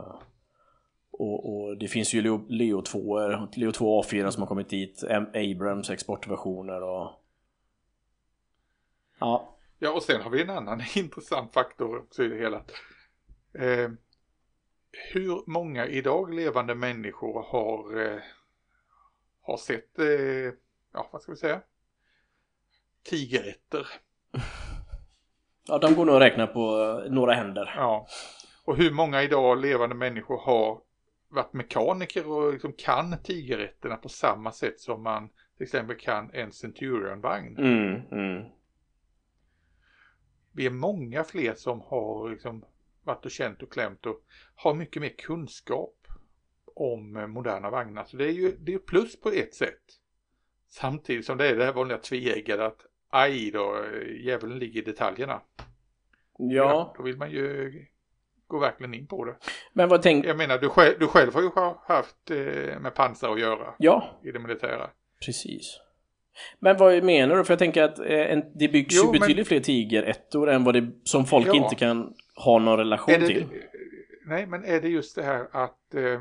Speaker 1: och, och, det finns ju Leo, Leo 2 Leo 2 A4 som har kommit dit, Abrams exportversioner och
Speaker 2: Ja. Ja och sen har vi en annan intressant faktor också i det hela. Eh, hur många idag levande människor har, eh, har sett, eh, ja vad ska vi säga, tigerätter?
Speaker 1: Ja, de går nog att räkna på eh, några händer.
Speaker 2: Ja. Och hur många idag levande människor har varit mekaniker och liksom kan tigerätterna på samma sätt som man till exempel kan en Centurion-vagn.
Speaker 1: Mm, mm.
Speaker 2: Vi är många fler som har liksom varit och känt och klämt och har mycket mer kunskap om eh, moderna vagnar. Så det är ju det är plus på ett sätt. Samtidigt som det är det här vanliga tveeggade att aj då, djävulen ligger i detaljerna.
Speaker 1: Ja. ja.
Speaker 2: Då vill man ju gå verkligen in på det.
Speaker 1: Men vad tänk...
Speaker 2: Jag menar, du själv, du själv har ju haft eh, med pansar att göra.
Speaker 1: Ja.
Speaker 2: I det militära.
Speaker 1: Precis. Men vad menar du? För jag tänker att eh, en, det byggs jo, ju betydligt men... fler tigerettor än vad det som folk ja. inte kan ha någon relation
Speaker 2: det,
Speaker 1: till.
Speaker 2: Nej, men är det just det här att eh,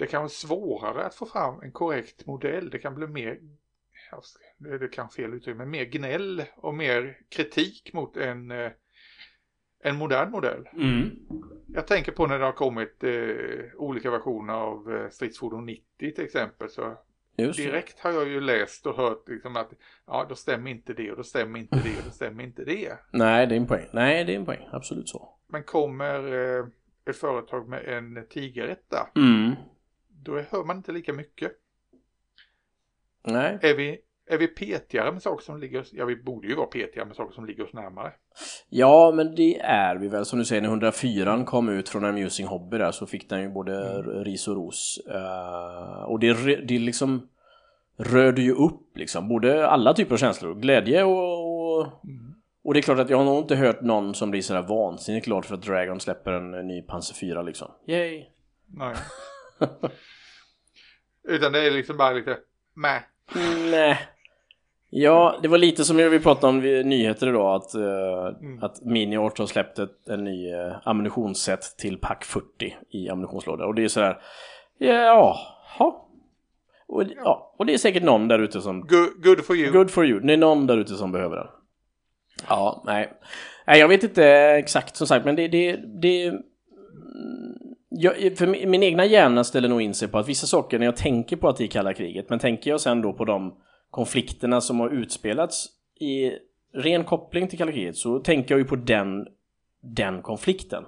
Speaker 2: det kan vara svårare att få fram en korrekt modell. Det kan bli mer, det kan fel uttryck, men mer gnäll och mer kritik mot en, eh, en modern modell.
Speaker 1: Mm.
Speaker 2: Jag tänker på när det har kommit eh, olika versioner av eh, stridsfordon 90 till exempel. Så direkt har jag ju läst och hört liksom att ja, då stämmer inte det och då stämmer inte det och då stämmer inte det.
Speaker 1: Nej, det är en poäng. Nej, det är en poäng. Absolut så.
Speaker 2: Men kommer eh, ett företag med en tigeretta,
Speaker 1: mm.
Speaker 2: då hör man inte lika mycket.
Speaker 1: Nej.
Speaker 2: Är vi, är vi petigare med saker som ligger oss, ja vi borde ju vara petiga med saker som ligger oss närmare.
Speaker 1: Ja, men det är vi väl. Som du säger, när 104 kom ut från Amusing Hobby där så fick den ju både mm. ris och ros. Uh, och det, det liksom rörde ju upp liksom, både alla typer av känslor. Glädje och, och, mm. och det är klart att jag har nog inte hört någon som blir sådär vansinnigt glad för att Dragon släpper en, en ny Panzer 4 liksom. Yay!
Speaker 2: Nej. Utan det är liksom bara lite mäh.
Speaker 1: Nej. Ja, det var lite som vi pratade om nyheter idag att, uh, mm. att Miniort har släppt ett, en ny uh, ammunitionsset till pack 40 i ammunitionslåda och det är sådär ja, ja. Och, ja, och det är säkert någon där ute som...
Speaker 2: Good, good, for you.
Speaker 1: Good for you. Det är någon där ute som behöver den. Ja, nej. Nej, jag vet inte exakt som sagt, men det... det, det jag, för min egna hjärna ställer nog in sig på att vissa saker när jag tänker på att det är kalla kriget, men tänker jag sen då på de konflikterna som har utspelats i ren koppling till kalla kriget så tänker jag ju på den, den konflikten.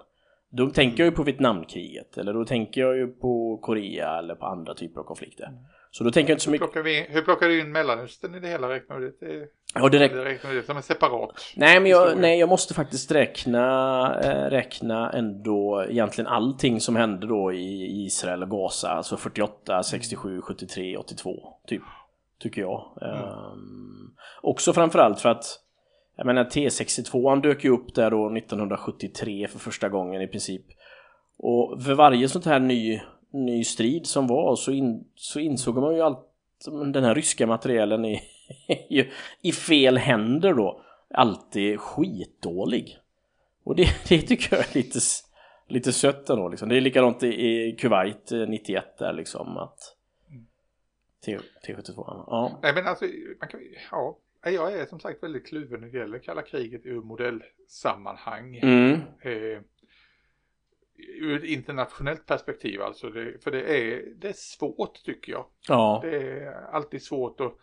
Speaker 1: Då tänker jag ju på Vietnamkriget eller då tänker jag ju på Korea eller på andra typer av konflikter. Så då tänker jag inte så mycket...
Speaker 2: Hur plockar, vi, hur plockar du in Mellanöstern i det hela? Räknar du det,
Speaker 1: ja, det, räk...
Speaker 2: räknar det som en separat
Speaker 1: Nej, men jag, nej, jag måste faktiskt räkna, äh, räkna ändå egentligen allting som hände då i Israel och Gaza, alltså 48, 67, 73, 82, typ. Tycker jag. Mm. Um, också framförallt för att jag menar T62 han dök ju upp där då 1973 för första gången i princip. Och för varje sånt här ny ny strid som var så, in, så insåg man ju att den här ryska materielen är i fel händer då alltid skitdålig. Och det, det tycker jag är lite, lite sött ändå liksom. Det är likadant i, i Kuwait 91 eh, där liksom att T, T72 ja.
Speaker 2: Nej men alltså man kan, ja jag är som sagt väldigt kluven när det gäller kalla kriget ur modellsammanhang.
Speaker 1: Mm.
Speaker 2: Eh, ur ett internationellt perspektiv alltså. Det, för det är, det är svårt tycker jag.
Speaker 1: Ja.
Speaker 2: Det är alltid svårt att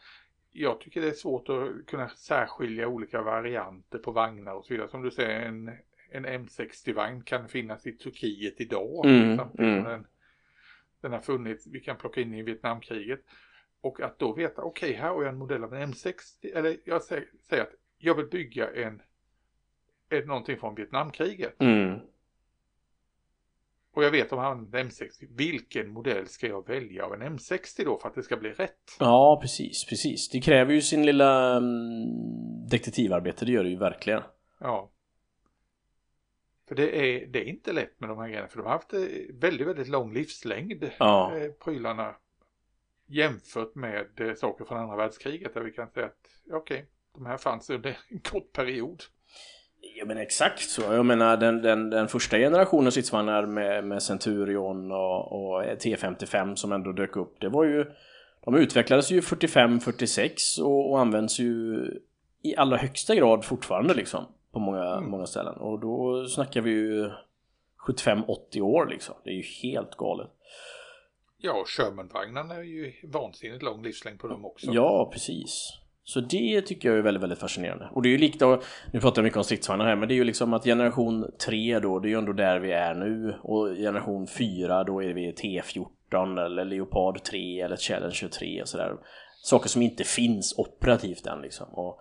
Speaker 2: jag tycker det är svårt att kunna särskilja olika varianter på vagnar och så vidare. Som du säger, en, en M60-vagn kan finnas i Turkiet idag.
Speaker 1: Mm, samtidigt mm.
Speaker 2: Den, den har funnits, vi kan plocka in i Vietnamkriget. Och att då veta, okej okay, här har jag en modell av en M60, eller jag säger, säger att jag vill bygga en, en någonting från Vietnamkriget.
Speaker 1: Mm.
Speaker 2: Och jag vet om han använder M60. Vilken modell ska jag välja av en M60 då för att det ska bli rätt?
Speaker 1: Ja, precis, precis. Det kräver ju sin lilla um, detektivarbete, det gör det ju verkligen.
Speaker 2: Ja. För det är, det är inte lätt med de här grejerna, för de har haft väldigt, väldigt lång livslängd,
Speaker 1: ja.
Speaker 2: eh, prylarna. Jämfört med eh, saker från andra världskriget där vi kan säga att okej, okay, De här fanns under en kort period.
Speaker 1: Ja men exakt så. Jag menar den, den, den första generationen stridsvagnar med, med Centurion och, och T55 som ändå dök upp. Det var ju De utvecklades ju 45-46 och, och används ju i allra högsta grad fortfarande liksom. På många,
Speaker 2: Mm.
Speaker 1: många ställen. Och då snackar vi ju 75-80 år liksom. Det är ju helt galet.
Speaker 2: Ja, Sherman-vagnarna är ju vansinnigt lång livslängd på dem också.
Speaker 1: Ja, precis. Så det tycker jag är väldigt, väldigt fascinerande. Och det är ju likt nu pratar jag mycket om stridsvagnar här, men det är ju liksom att generation 3 då, det är ju ändå där vi är nu. Och generation 4 då är vi T14 eller Leopard 3 eller Challenge 3 och sådär. Saker som inte finns operativt än liksom. Och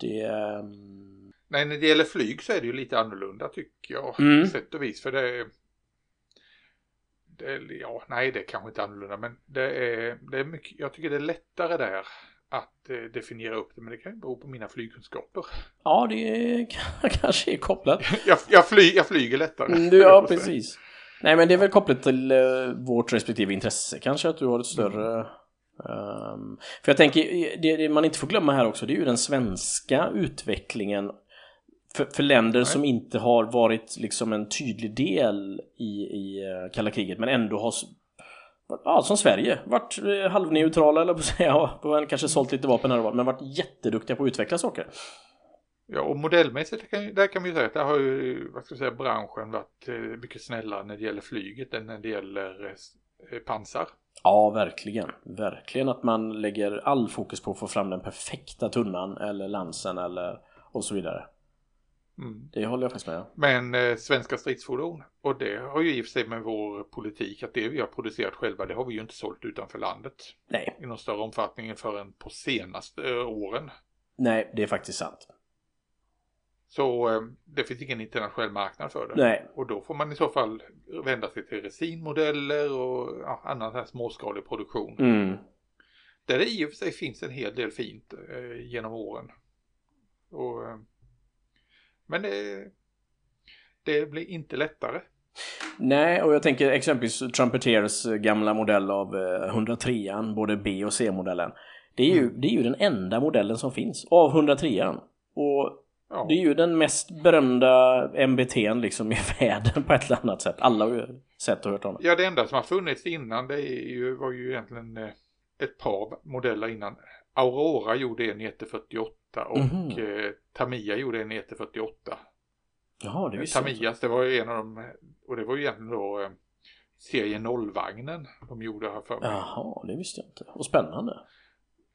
Speaker 1: det... ehm,
Speaker 2: Nej, när det gäller flyg så är det ju lite annorlunda tycker jag.
Speaker 1: Mm.
Speaker 2: Sätt och vis. För det. Det ja, nej, det är kanske inte annorlunda. Men det är, det är mycket, jag tycker det är lättare där att eh, definiera upp det. Men det kan ju bero på mina flygkunskaper.
Speaker 1: Ja, det är, kanske är kopplat.
Speaker 2: Jag, jag, fly, jag flyger lättare.
Speaker 1: Mm, Du, ja, precis. Nej, men det är väl kopplat till eh, vårt respektive intresse kanske, att du har ett större... ehm, för jag tänker, det, det man inte får glömma här också, det är ju den svenska utvecklingen för, för länder som inte har varit liksom en tydlig del i, i eh, kalla kriget, men ändå har Ja, som Sverige. Varit eh, halvneutrala eller på att säga. Och kanske sålt lite vapen här och var, men varit jätteduktiga på att utveckla saker.
Speaker 2: Ja, och modellmässigt kan, där kan vi ju säga att där har ju, vad ska jag säga, branschen varit eh, mycket snällare när det gäller flyget än när det gäller pansar.
Speaker 1: Ja, verkligen. Verkligen att man lägger all fokus på att få fram den perfekta tunnan eller lansen eller och så vidare.
Speaker 2: Mm.
Speaker 1: Det håller jag faktiskt med om.
Speaker 2: Men eh, svenska stridsfordon, och det har ju i och för sig med vår politik att det vi har producerat själva, det har vi ju inte sålt utanför landet
Speaker 1: Nej,
Speaker 2: i någon större omfattning förrän på senaste eh, åren.
Speaker 1: nej, det är faktiskt sant.
Speaker 2: Så eh, det finns ingen internationell marknad för det.
Speaker 1: Nej,
Speaker 2: Och då får man i så fall vända sig till resinmodeller och ja, annan här småskalig produktion.
Speaker 1: mm.
Speaker 2: Där det i och för sig finns en hel del fint eh, genom åren. Och, eh, men det, det blir inte lättare.
Speaker 1: Nej, och jag tänker exempelvis Trumpeteers gamla modell av eh, 103an, både B och C-modellen. Det är, ju, det är ju den enda modellen som finns av 103an. Och
Speaker 2: Ja.
Speaker 1: det är ju den mest berömda MBT'n liksom i världen på ett eller annat sätt. Alla har ju sett och hört om det.
Speaker 2: Ja, det enda som har funnits innan det ju, var ju egentligen eh, ett par modeller innan. Aurora gjorde en ET48 och
Speaker 1: Mhm.
Speaker 2: eh, Tamiya gjorde en ET48.
Speaker 1: Jaha, det visste inte.
Speaker 2: Tamiyas, det var ju en av dem, och det var ju egentligen då eh, serie 0-vagnen de gjorde här för mig.
Speaker 1: Jaha, det visste jag inte. Och spännande.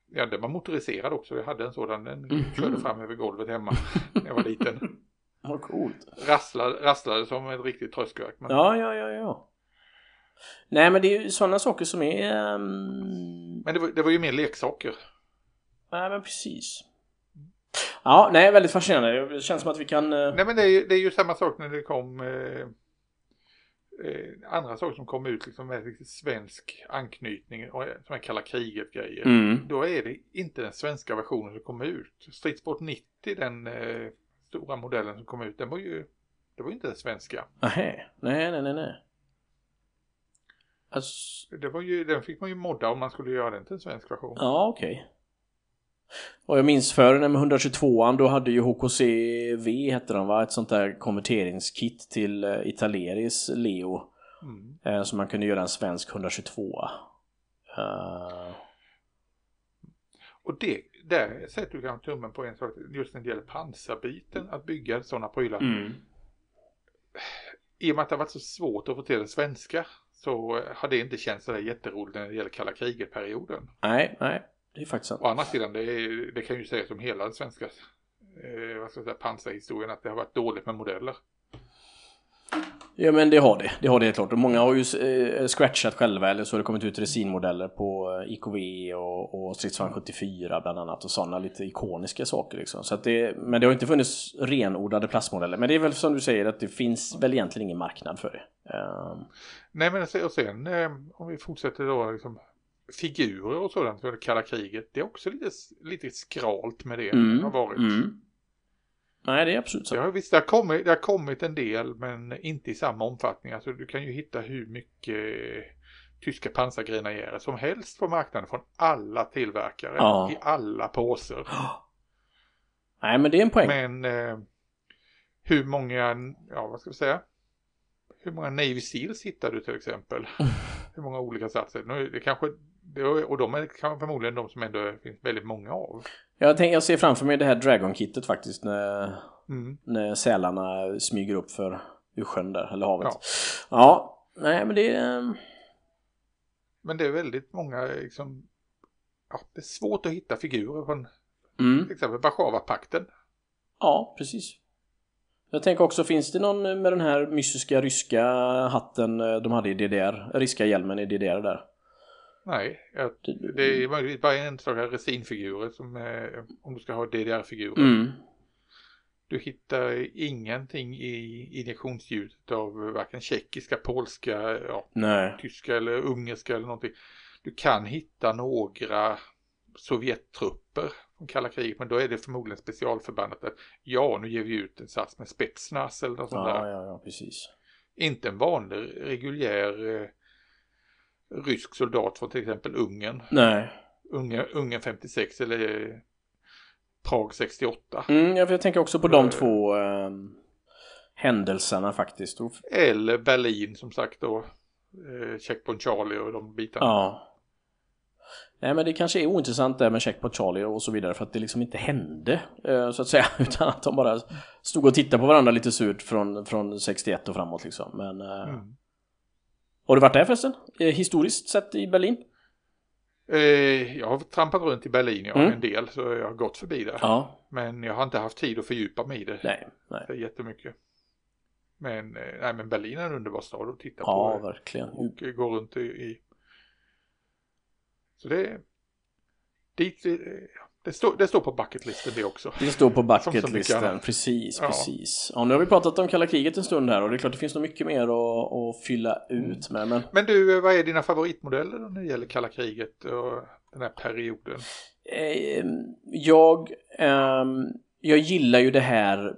Speaker 2: Ja, den var motoriserad också. Jag hade en sådan, den
Speaker 1: Mhm.
Speaker 2: körde fram över golvet hemma när jag var liten.
Speaker 1: Vad coolt.
Speaker 2: Rasslade, rasslade som ett riktigt tröskverk. Men...
Speaker 1: Ja, ja, ja, ja. Nej, men det är ju sådana saker som är... ehm,
Speaker 2: Men det var, det var ju mer leksaker.
Speaker 1: Nej, men precis. Ja, nej, väldigt fascinerande. Det känns som att vi kan... eh,
Speaker 2: Nej men det är, ju- det är ju samma sak när det kom eh, eh, andra saker som kom ut liksom med svensk anknytning och eh, som är kalla kriget grejer.
Speaker 1: Mm.
Speaker 2: Då är det inte den svenska versionen som kom ut. Stridssport 90, den eh, stora modellen som kom ut, den var ju, det var ju inte den svenska.
Speaker 1: Nähä. Nej, nej, nej, nej. Alltså,
Speaker 2: Det var ju, den fick man ju modda om man skulle göra den till en svensk version.
Speaker 1: ja, okej. Och jag minns förr när med 122an då hade ju HKCV hette den va? Ett sånt där konverteringskit till eh, Italeris Leo.
Speaker 2: Mm.
Speaker 1: Eh, så man kunde göra en svensk 122 uh,
Speaker 2: Och det, där sätter du kanske tummen på en sak, just när det gäller pansarbiten, att bygga sådana prylar.
Speaker 1: mm.
Speaker 2: I och med att det har varit så svårt att få till det svenska så har det inte känts sådär jätteroligt när det gäller kalla kriget-perioden.
Speaker 1: Nej, nej. Det är faktiskt sant.
Speaker 2: Å andra sidan, det, är, det kan ju sägas om hela den svenska eh, vad ska jag säga, pansarhistorien att det har varit dåligt med modeller.
Speaker 1: Ja men det har det, det har det helt klart. Och många har ju eh, scratchat själva eller så har det kommit ut resinmodeller på eh, IKV och, och Stridsvagn 74 bland annat och sådana lite ikoniska saker liksom. Så att det, men det har inte funnits renodlade plastmodeller. Men det är väl som du säger att det finns väl egentligen ingen marknad för det. Ehm,
Speaker 2: Nej men och sen eh, om vi fortsätter då liksom figurer och sådant det kalla kriget. Det är också lite, lite skralt med det.
Speaker 1: mm,
Speaker 2: har varit.
Speaker 1: mm. Nej det är absolut så.
Speaker 2: Har, visst, det har, kommit, det har kommit en del men inte i samma omfattning. Alltså du kan ju hitta hur mycket tyska pansargrenadjärer som helst på marknaden från alla tillverkare
Speaker 1: Ja.
Speaker 2: i alla påser.
Speaker 1: Nej, men det är en poäng.
Speaker 2: Men eh, hur många, ja vad ska vi säga? Hur många Navy Seals hittar du till exempel? hur många olika satser? Nu, det kanske, och de är förmodligen de som ändå finns väldigt många av.
Speaker 1: Jag, tänk, jag ser framför mig det här Dragon-kittet faktiskt när,
Speaker 2: Mm.
Speaker 1: när sälarna smyger upp för ur sjön där, eller havet. Ja, ja nej men det är...
Speaker 2: Men det är väldigt många liksom, ja, det är svårt att hitta figurer från
Speaker 1: Mm.
Speaker 2: till exempel Warszawapakten.
Speaker 1: Ja, precis. Jag tänker också, finns det någon med den här mystiska ryska hatten eh, de hade i DDR? Ryska hjälmen i DDR där?
Speaker 2: Nej, jag, det är möjligtvis bara enstaka resinfigurer som eh, om du ska ha DDR-figurer.
Speaker 1: Mm.
Speaker 2: Du hittar ingenting i injektionsljudet av varken tjeckiska, polska, ja, tyska eller ungerska eller någonting. Du kan hitta några Sovjettrupper från kalla kriget men då är det förmodligen specialförbandet att ja nu ger vi ut en sats med Spetsnaz eller något sånt
Speaker 1: Ja,
Speaker 2: där.
Speaker 1: ja, ja, precis.
Speaker 2: Inte en vanlig reguljär eh, rysk soldat från till exempel Ungern.
Speaker 1: Nej.
Speaker 2: Ungern, Ungern 56 eller eh, Prag 68.
Speaker 1: Mm, jag, jag tänker också på de två eh, händelserna faktiskt.
Speaker 2: Eller Berlin som sagt då. Eh, Checkpoint Charlie och de bitarna.
Speaker 1: ja. Nej men det kanske är ointressant där med Checkpoint Charlie och så vidare för att det liksom inte hände eh, så att säga utan att de bara stod och tittade på varandra lite surt från, från 61 och framåt liksom. Men eh,
Speaker 2: Mm.
Speaker 1: Har du varit där förresten? Eh, historiskt sett i Berlin?
Speaker 2: Eh, jag har trampat runt i Berlin jag,
Speaker 1: Mm.
Speaker 2: en del så jag har gått förbi där.
Speaker 1: Ja.
Speaker 2: Men jag har inte haft tid att fördjupa mig i det.
Speaker 1: Nej, nej.
Speaker 2: Det är jättemycket. Men, eh, nej, men Berlin är en underbar stad att titta
Speaker 1: Ja,
Speaker 2: på.
Speaker 1: verkligen.
Speaker 2: Och gå runt i. Så det dit, det, står, det står på bucketlisten det också.
Speaker 1: Det står på bucketlisten, precis,
Speaker 2: Ja.
Speaker 1: precis. Ja, nu har vi pratat om kalla kriget en stund här och det är klart det finns nog mycket mer att, att fylla ut med. Men
Speaker 2: Men du, eh, vad är dina favoritmodeller när det gäller kalla kriget och den här perioden?
Speaker 1: eh, jag, ehm, jag gillar ju det här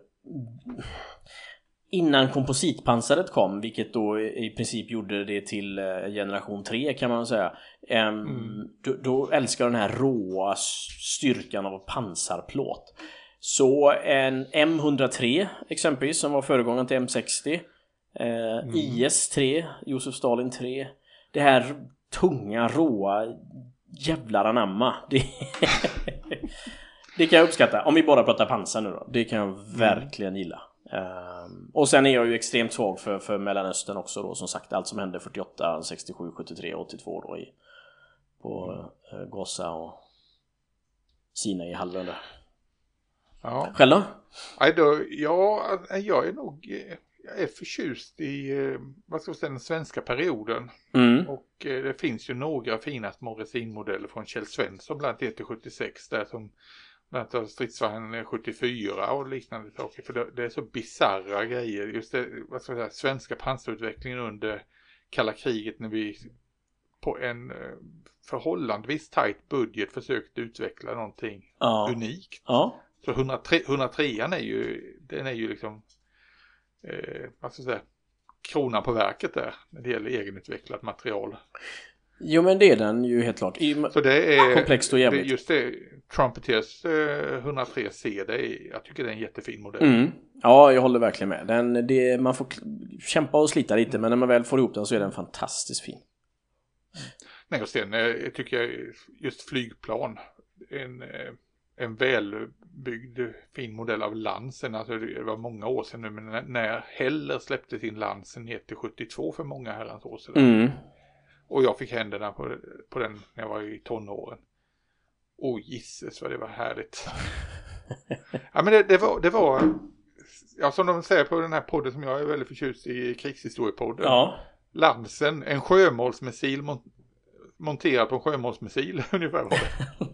Speaker 1: innan kompositpansaret kom, vilket då i princip gjorde det till eh, generation 3 kan man säga.
Speaker 2: Mm.
Speaker 1: då, då älskar den här råa styrkan av pansarplåt. Så en M103 exempelvis som var föregångaren till M60. Eh, IS-3, Josef Stalin 3. Det här tunga, råa jävlar anamma. Det, det kan jag uppskatta. Om vi bara pratar pansar nu då. Det kan jag verkligen gilla. Ehm, och sen är jag ju extremt svag för, för Mellanöstern också då som sagt. Allt som hände 48, 67, 73, 82 då i, på eh, Gaza och Sinai-halvön där.
Speaker 2: Ja,
Speaker 1: Själv då?
Speaker 2: Då, ja jag är nog eh, jag är förtjust i eh, vad ska jag säga, den svenska perioden.
Speaker 1: Mm.
Speaker 2: Och eh, det finns ju några fina små resinmodeller från Kjell Svensson bland annat 76 där som bland stridsvagn 74 och liknande saker. För det, det är så bizarra grejer. Just det, vad ska jag säga, svenska pansarutvecklingen under kalla kriget när vi på en eh, förhållandevis tajt budget försökte utveckla någonting
Speaker 1: Ja.
Speaker 2: unikt.
Speaker 1: Ja.
Speaker 2: Så 103, 103 är ju, den är ju liksom, eh, vad ska jag säga, kronan på verket där när det gäller egenutvecklat material.
Speaker 1: Jo men det är den ju helt klart. I,
Speaker 2: Så det är
Speaker 1: Komplext och jävligt.
Speaker 2: Det, just det, Trumpeteers eh, 103C, det är, jag tycker det är en jättefin modell.
Speaker 1: Mm. Ja, jag håller verkligen med. Den, det, man får kämpa och slita lite, men när man väl får ihop den så är den fantastiskt fin.
Speaker 2: Nej, och sen eh, tycker jag just flygplan, en, eh, en välbyggd fin modell av Lansen, alltså det var många år sedan nu, men när- Heller släppte sin Lansen ner till 72 för många herrans år sedan.
Speaker 1: Mm.
Speaker 2: Och jag fick händerna på, på den när jag var i tonåren. Åh gisses vad det var härligt. ja men det, det, var, det var, ja som de säger på den här podden som jag är väldigt förtjust i, krigshistoriepodden.
Speaker 1: Ja.
Speaker 2: Lansen, en sjömålsmissil mon monterad på en sjömålsmissil ungefär. var det.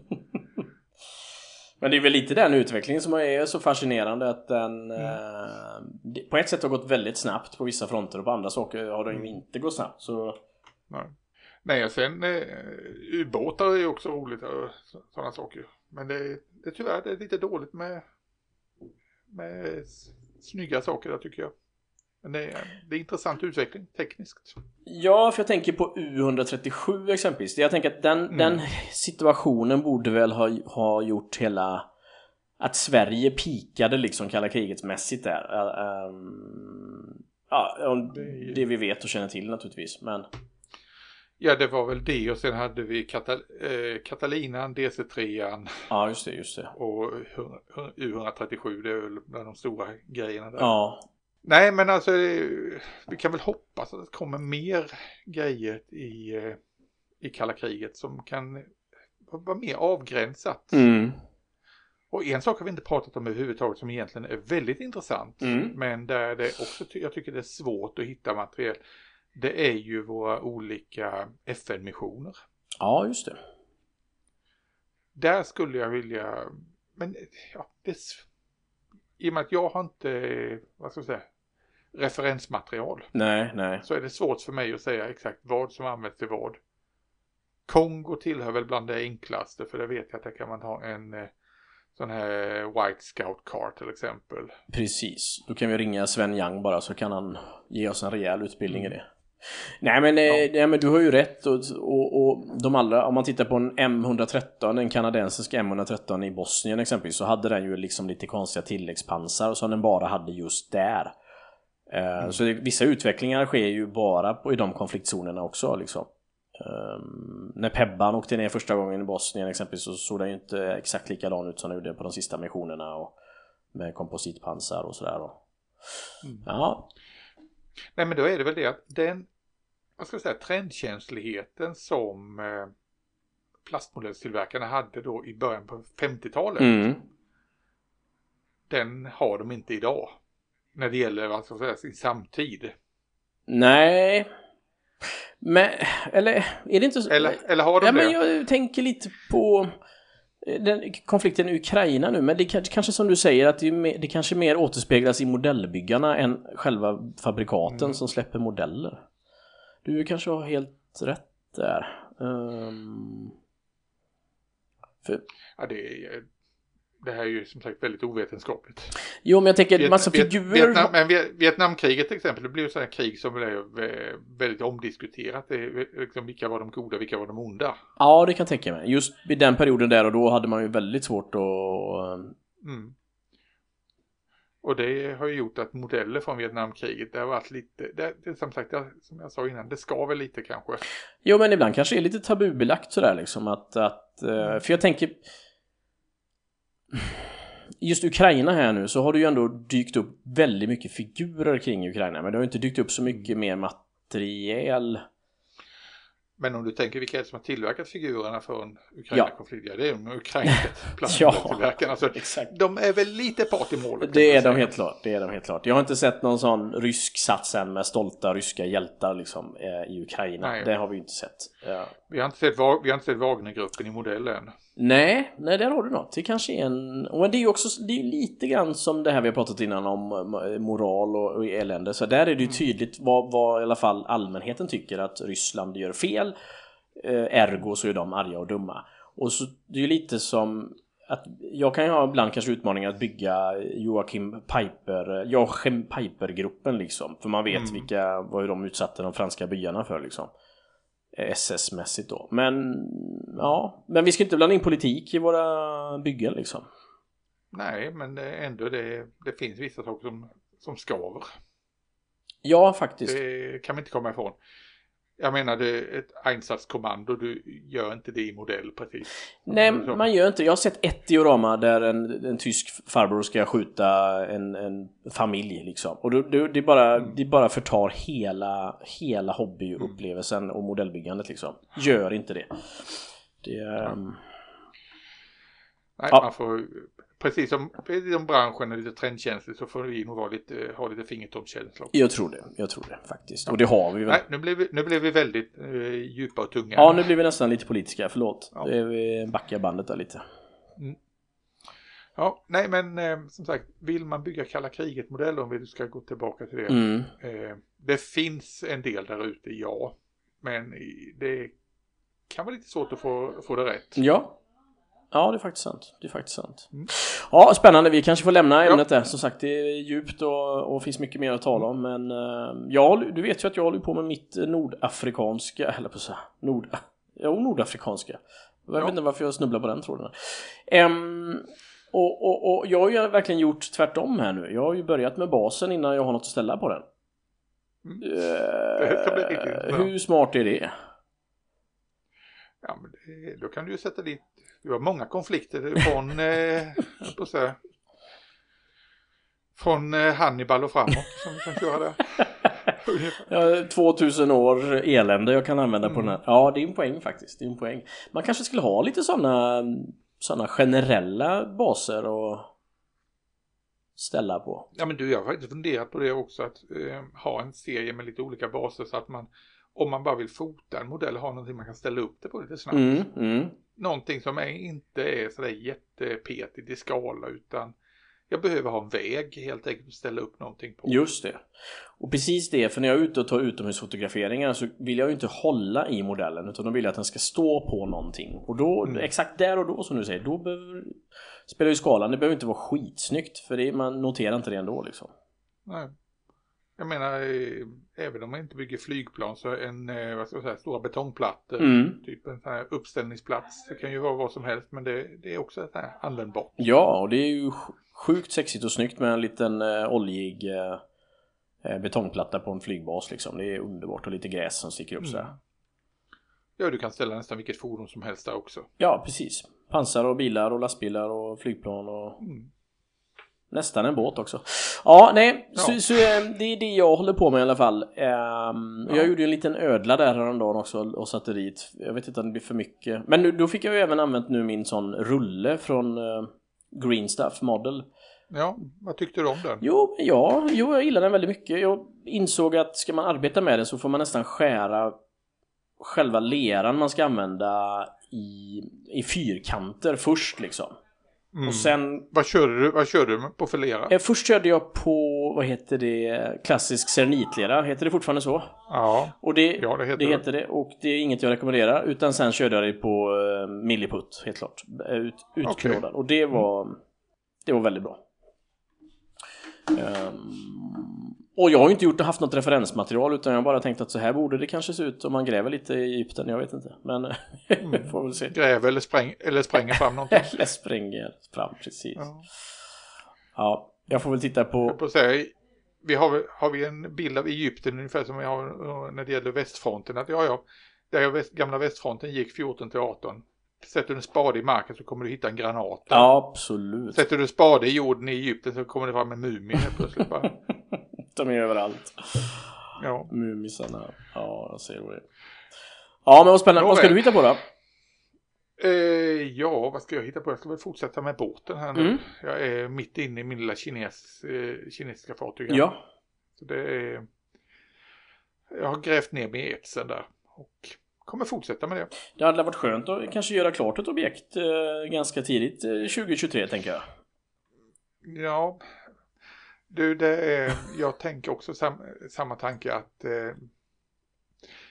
Speaker 1: Men det är väl lite den utvecklingen som är så fascinerande att den eh, det- på ett sätt har gått väldigt snabbt på vissa fronter och på andra saker har den ju inte gått snabbt. Så
Speaker 2: Nej. Nej, och sen eh, ubåtar är ju också roligt och sådana saker. Men det, det tyvärr det är lite dåligt med, med snygga saker där tycker jag. Men det är, det är intressant utveckling tekniskt.
Speaker 1: Ja, för jag tänker på U137 exempelvis. Jag tänker att den, den situationen borde väl ha, ha gjort hela att Sverige pikade liksom kalla krigetsmässigt där. Uh, um, ja, det, det vi vet och känner till naturligtvis. Men...
Speaker 2: Ja, det var väl det och sen hade vi Katal eh, Catalinan, DC3an.
Speaker 1: Ja, just det, just det.
Speaker 2: Och U137, det är väl bland de stora grejerna där.
Speaker 1: Ja.
Speaker 2: Nej, men alltså vi kan väl hoppas att det kommer mer grejer i, eh, i kalla kriget som kan vara mer avgränsat.
Speaker 1: Mm.
Speaker 2: Och en sak har vi inte pratat om överhuvudtaget som egentligen är väldigt intressant.
Speaker 1: Mm.
Speaker 2: Men där det också, jag tycker det är svårt att hitta material. Det är ju våra olika FN-missioner.
Speaker 1: Ja, just det.
Speaker 2: Där skulle jag vilja, men ja, det, i och med att jag har inte, vad ska jag säga, referensmaterial.
Speaker 1: Nej, nej.
Speaker 2: Så är det svårt för mig att säga exakt vad som används till vad. Kongo tillhör väl bland det enklaste för det vet jag att där kan man ha en eh, sån här White Scout Car till exempel.
Speaker 1: Precis, då kan vi ringa Sven Young bara så kan han ge oss en rejäl utbildning i det. Nej men, eh, ja. nej, men du har ju rätt och, och, och, de allra, om man tittar på en M113, en kanadensisk M113 i Bosnien exempelvis så hade den ju liksom lite konstiga tilläggspansar som den bara hade just där. Eh, mm. Så det, vissa utvecklingar sker ju bara på, i de konfliktzonerna också liksom. Um, när Pebban åkte ner första gången i Bosnien exempelvis så såg den ju inte exakt likadan ut som den gjorde på de sista missionerna och med kompositpansar och sådär. Mm. Ja.
Speaker 2: Nej men då är det väl det att den, vad ska jag säga, trendkänsligheten som eh, plastmodellstillverkarna hade då i början på 50-talet.
Speaker 1: Mm.
Speaker 2: Den har de inte idag. När det gäller, vad ska jag säga, sin samtid.
Speaker 1: Nej, men, eller är det inte så?
Speaker 2: Eller, eller har de
Speaker 1: ja,
Speaker 2: det?
Speaker 1: Men jag tänker lite på eh, den konflikten i Ukraina nu, men det kanske som du säger att det, mer, det kanske mer återspeglas i modellbyggarna än själva fabrikaten mm. som släpper modeller. Du kanske har helt rätt där. Um,
Speaker 2: för... Ja, det är, det här är ju som sagt väldigt ovetenskapligt.
Speaker 1: Jo, men jag tänker Viet, massa figurer.
Speaker 2: Vietnam, men Vietnamkriget till exempel, det blev sådana krig som blev eh, väldigt omdiskuterat. Det, liksom, vilka var de goda, vilka var de onda?
Speaker 1: Ja, det kan jag tänka mig. Just vid den perioden där och då hade man ju väldigt svårt att... Eh,
Speaker 2: mm. Och det har ju gjort att modeller från Vietnamkriget, det har varit lite, det, det, som sagt, som jag sa innan, det ska väl lite kanske.
Speaker 1: Jo, men ibland kanske det är lite tabubelagt sådär liksom att, att mm. för jag tänker just Ukraina här nu så har det ju ändå dykt upp väldigt mycket figurer kring Ukraina men det har inte dykt upp så mycket mer materiel.
Speaker 2: Men om du tänker vilka är det som har tillverkat figurerna från Ukraina-konflikten? Ja. det är de ukrainska
Speaker 1: plastmodeltillverkarna.
Speaker 2: Alltså, de är väl lite part i målet.
Speaker 1: Det är de helt klart. Det är de helt klart. Jag har inte sett någon sån rysk sats än med stolta ryska hjältar liksom eh, i Ukraina. Nej. Det har vi inte sett. Ja.
Speaker 2: Vi har inte sett, vi har inte sett Wagnergruppen i modellen.
Speaker 1: Nej, nej där har du något. Det kanske är en... Men det är ju också det är lite grann som det här vi har pratat innan om eh, moral och, och elände. Så där är det ju mm. tydligt vad, vad i alla fall allmänheten tycker att Ryssland gör fel. Eh, ergo så är de arga och dumma. Och så det är ju lite som att jag kan ju ha ibland kanske utmaningar att bygga Joakim Piper, Joachim Piper-gruppen liksom. För man vet mm. vilka, vad de utsatte de franska byarna för liksom. SS-mässigt då. Men ja, men vi ska inte blanda in politik i våra byggen liksom.
Speaker 2: Nej, men ändå det, det finns vissa saker som, som skaver.
Speaker 1: Ja, faktiskt.
Speaker 2: Det kan vi inte komma ifrån. Jag menar, det ett Einsatskommando, du gör inte det i modell precis.
Speaker 1: Nej, man gör inte. Jag har sett ett diorama där en, en tysk farbror ska skjuta en, en familj liksom. Och det, det, bara, mm. det bara förtar hela, hela hobbyupplevelsen och modellbyggandet liksom. Gör inte det. Det... Um...
Speaker 2: Nej, ja. man får precis som, precis som branschen är lite trendkänslig så får vi nog vara lite, ha lite fingertoppskänsla.
Speaker 1: Jag tror det, jag tror det faktiskt. Och det har vi väl.
Speaker 2: Nej, nu blev vi, nu blev vi väldigt uh, djupa och tunga.
Speaker 1: Ja, nu blir vi nästan lite politiska, förlåt. Ja. Vi backar bandet där lite.
Speaker 2: Mm. Ja, nej men eh, som sagt, vill man bygga kalla kriget-modeller om vi ska gå tillbaka till det.
Speaker 1: Mm.
Speaker 2: Eh, det finns en del där ute, ja. Men det kan vara lite svårt att få, få det rätt.
Speaker 1: Ja, Ja, det är faktiskt sant. Det är faktiskt sant. Mm. Ja, spännande. Vi kanske får lämna ämnet ja. där. Som sagt, det är djupt och, och finns mycket mer att tala om. Men uh, ja, du vet ju att jag håller på med mitt nordafrikanska, eller på så här, nord, ja, nordafrikanska. Jag ja. vet inte varför jag snubblar på den tråden. Um, Och, och, och jag har ju verkligen gjort tvärtom här nu. Jag har ju börjat med basen innan jag har något att ställa på den.
Speaker 2: Mm.
Speaker 1: Eh,
Speaker 2: Det bra.
Speaker 1: hur smart är det?
Speaker 2: Ja, men det, då kan du ju sätta dit, du har många konflikter från, eh, på att från eh, Hannibal och framåt som du kan köra där.
Speaker 1: Har 2000 år elände jag kan använda på
Speaker 2: Mm.
Speaker 1: den här. Ja, det är en poäng faktiskt. Det är en poäng. Man kanske skulle ha lite sådana såna generella baser och ställa på.
Speaker 2: Ja men du, jag har faktiskt funderat på det också att eh, ha en serie med lite olika baser så att man om man bara vill fota en modell ha någonting man kan ställa upp det på lite snabbt.
Speaker 1: Mm, mm.
Speaker 2: Någonting som är, inte är sådär jättepetigt i skala utan jag behöver ha en väg helt enkelt att ställa upp någonting på.
Speaker 1: Just det. Och precis det, för när jag är ute och tar utomhusfotograferingar så vill jag ju inte hålla i modellen utan då vill jag att den ska stå på någonting. Och då,
Speaker 2: Mm.
Speaker 1: exakt där och då som du säger, då behöver, spelar ju skalan, det behöver inte vara skitsnyggt för det, man noterar inte det ändå liksom.
Speaker 2: Nej. Jag menar, eh, även om man inte bygger flygplan så en, eh, vad ska jag säga, stora betongplattor,
Speaker 1: Mm.
Speaker 2: typ en sån här uppställningsplats, det kan ju vara vad som helst men det, det är också ett här användbart.
Speaker 1: Ja, och det är ju sj- sjukt sexigt och snyggt med en liten eh, oljig eh, betongplatta på en flygbas liksom. Det är underbart och lite gräs som sticker upp sådär.
Speaker 2: Mm. Ja, du kan ställa nästan vilket fordon som helst där också.
Speaker 1: Ja, precis. Pansar och bilar och lastbilar och flygplan och
Speaker 2: Mm.
Speaker 1: Nästan en båt också. Ja, nej,
Speaker 2: Ja.
Speaker 1: Så, så eh, det är det jag håller på med i alla fall. Ehm, och Jag
Speaker 2: Ja.
Speaker 1: gjorde ju en liten ödla där häromdagen också och satte dit. Jag vet inte om det blir för mycket. Men nu, då fick jag ju även använt nu min sån rulle från eh, Green Stuff Model.
Speaker 2: Ja, vad tyckte du om den?
Speaker 1: Jo, ja, jo, jag gillar den väldigt mycket. Jag insåg att ska man arbeta med den så får man nästan skära själva leran man ska använda i, i fyrkanter först liksom.
Speaker 2: Mm.
Speaker 1: Och sen,
Speaker 2: Vad körde du, vad körde du på för lera?
Speaker 1: eh, först körde jag på, vad heter det, klassisk cernitlera, heter det fortfarande så?
Speaker 2: Ja,
Speaker 1: Och det,
Speaker 2: ja det heter
Speaker 1: det
Speaker 2: det.
Speaker 1: heter det och det är inget jag rekommenderar utan sen körde jag det på uh, Milliput helt klart. Eh, Ut, utkrådad och det var det var väldigt bra. Ehm, och jag har ju inte gjort, haft något referensmaterial utan jag har bara tänkt att så här borde det kanske se ut om man gräver lite i Egypten, jag vet inte. Men
Speaker 2: Mm.
Speaker 1: får väl se.
Speaker 2: Gräver eller, spräng, eller spränger fram någonting.
Speaker 1: Eller spränger fram precis.
Speaker 2: Ja.
Speaker 1: Ja, jag får väl titta på...
Speaker 2: på säga, vi har, har vi en bild av Egypten ungefär som vi har eh, när det gäller västfronten. Att ja, ja, där väst, gamla västfronten gick 14 till 18. Sätter du en spade i marken så kommer du hitta en granat.
Speaker 1: Ja, absolut.
Speaker 2: Sätter du en spade i jorden i Egypten så kommer det fram en mumie plötsligt. Bara.
Speaker 1: De är överallt.
Speaker 2: Ja.
Speaker 1: Mumisarna. Ja, jag ser det. Ja, men vad spännande. Vad ska du hitta på då?
Speaker 2: Eh, ja, vad ska jag hitta på? Jag ska väl fortsätta med båten här nu.
Speaker 1: Mm.
Speaker 2: Jag är mitt inne i min lilla kines, eh, kinesiska fartyg. här.
Speaker 1: Ja.
Speaker 2: Så det är... Jag har grävt ner mig i etsen där. Och kommer fortsätta med det.
Speaker 1: Det hade varit skönt att kanske göra klart ett objekt eh, ganska tidigt eh, 2023 tänker jag.
Speaker 2: Ja, du, det är, jag tänker också sam, samma tanke att eh,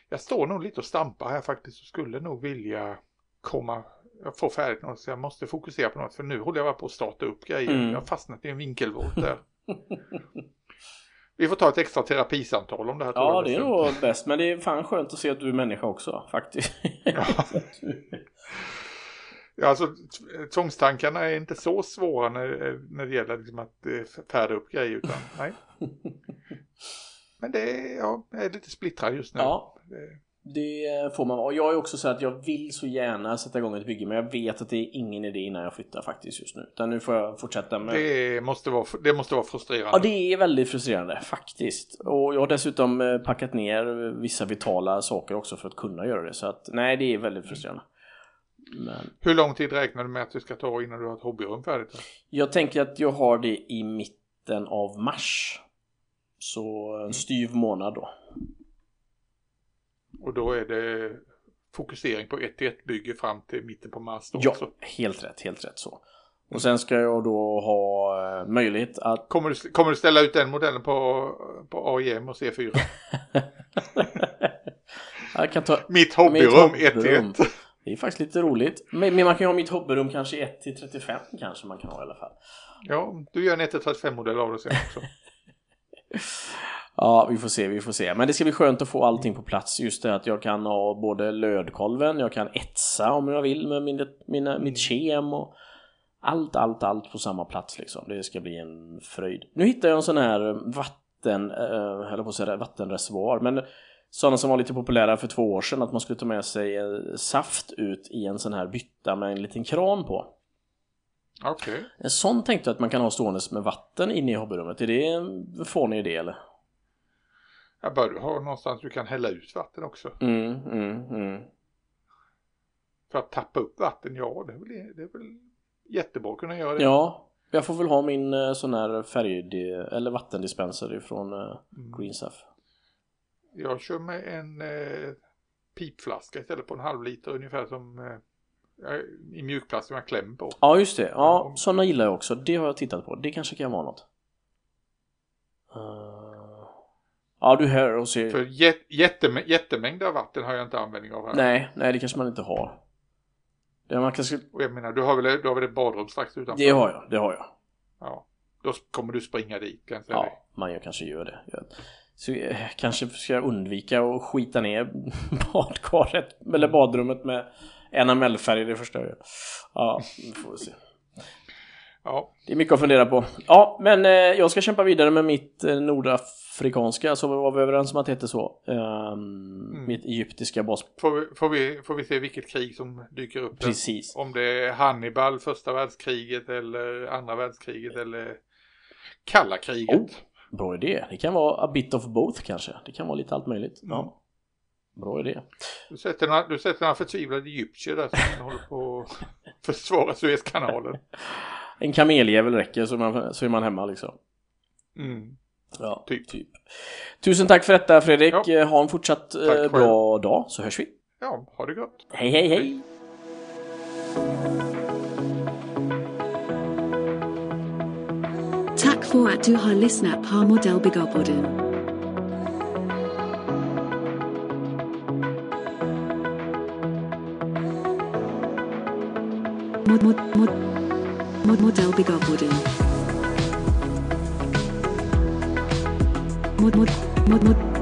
Speaker 2: jag står nog lite och stampar här faktiskt och skulle nog vilja komma, få färdigt något så jag måste fokusera på något för nu håller jag bara på att starta upp grejer.
Speaker 1: Mm.
Speaker 2: Jag har fastnat i en vinkelvolt där. Vi får ta ett extra terapisamtal om det här. tror
Speaker 1: Ja,
Speaker 2: jag,
Speaker 1: det är nog bäst. Men det är fan skönt att se att du är människa också faktiskt.
Speaker 2: Ja. Ja, alltså tvångstankarna är inte så svåra när, när det gäller liksom att eh, färda upp grejer utan nej. Men det är, ja, jag är lite splittrad just nu.
Speaker 1: Ja.
Speaker 2: Det,
Speaker 1: Det får man vara. Jag är också så att jag vill så gärna sätta igång ett bygge men jag vet att det är ingen idé innan jag flyttar faktiskt just nu. Utan nu får jag fortsätta med...
Speaker 2: det, måste vara, det måste vara frustrerande.
Speaker 1: Ja, det är väldigt frustrerande faktiskt. Och jag har dessutom eh, packat ner vissa vitala saker också för att kunna göra det. Så att nej, det är väldigt frustrerande. Men
Speaker 2: Hur lång tid räknar du med att det ska ta innan du har ett hobbyrum färdigt?
Speaker 1: jag tänker att jag har det i mitten av mars. Så en styv månad då.
Speaker 2: Och då är det fokusering på 1 1 bygge fram till mitten på mars då
Speaker 1: Ja,
Speaker 2: också.
Speaker 1: helt rätt, helt rätt så. Och sen ska jag då ha eh, möjlighet att
Speaker 2: Kommer du, kommer du ställa ut den modellen på, på AIM och C4?
Speaker 1: jag kan ta
Speaker 2: Mitt hobbyrum 1
Speaker 1: hobbyrum.
Speaker 2: 1
Speaker 1: Det är faktiskt lite roligt. Men men man kan ju ha mitt hobbyrum kanske 1 till 35 kanske man kan ha i alla fall.
Speaker 2: Ja, du gör en 135 modell av det sen också.
Speaker 1: Ja, vi får se, vi får se. Men det ska bli skönt att få allting på plats. Just det att jag kan ha både lödkolven, jag kan etsa om jag vill med min, mina, mitt kem och Allt, allt, allt på samma plats liksom. Det ska bli en fröjd. Nu hittar jag en sån här vatten, eller på att säga vattenreservoar, men sådana som var lite populära för två år sedan, att man skulle ta med sig eh, saft ut i en sån här bytta med en liten kran på.
Speaker 2: Okej. Okay.
Speaker 1: En sån tänkte jag att man kan ha ståendes med vatten inne i hobbyrummet. Är det en fånig idé eller?
Speaker 2: Jag bör du ha någonstans du kan hälla ut vatten också.
Speaker 1: Mm, mm, mm.
Speaker 2: För att tappa upp vatten, ja det är väl, det är väl jättebra att kunna göra det.
Speaker 1: Ja, jag får väl ha min eh, sån här färg eller vattendispenser ifrån mm. Greensuff.
Speaker 2: Jag kör med en eh, pipflaska istället på en halv liter ungefär som eh, i mjukplast som jag klämmer på.
Speaker 1: Ja just det, ja mm. sådana gillar jag också. Det har jag tittat på. Det kanske kan vara något. Uh... Ja du hör och ser.
Speaker 2: För jät jättemäng jättemängder vatten har jag inte användning av här.
Speaker 1: Nej, nej det kanske man inte har.
Speaker 2: Det man kanske... Och jag menar, du har väl, du har väl ett badrum strax utanför?
Speaker 1: Det har jag, det har jag.
Speaker 2: Ja. Då kommer du springa dit kan jag säga
Speaker 1: Ja, man gör kanske gör det. Så jag, kanske ska jag undvika att skita ner badkaret eller badrummet med enamellfärg det jag gör. Ja, nu får vi se.
Speaker 2: Ja.
Speaker 1: Det är mycket att fundera på. Ja, men eh, jag ska kämpa vidare med mitt eh, nordafrikanska, så var vi överens om att det heter så. Um, mm. Mitt egyptiska bas...
Speaker 2: Får vi, får, vi, får vi se vilket krig som dyker upp?
Speaker 1: Precis.
Speaker 2: Där? Om det är Hannibal, första världskriget eller andra världskriget eller kalla kriget. Oh,
Speaker 1: bra idé. Det kan vara a bit of both kanske. Det kan vara lite allt möjligt. Ja. Bra idé.
Speaker 2: Du sätter några, du sätter några förtvivlade egyptier där som håller på att försvara Suezkanalen.
Speaker 1: en kameljävel räcker så, man, så är man hemma liksom.
Speaker 2: Mm.
Speaker 1: Ja, typ. typ. Tusen tack för detta Fredrik. Ja. Ha en fortsatt
Speaker 2: eh,
Speaker 1: bra dag så hörs vi.
Speaker 2: Ja, ha det gott.
Speaker 1: Hej, hej, hej.
Speaker 3: Tack för at du har lyssnat på Modellbyggarpodden. Mod, mod, mod. Mod model byggarpodden. Mod mod mod mod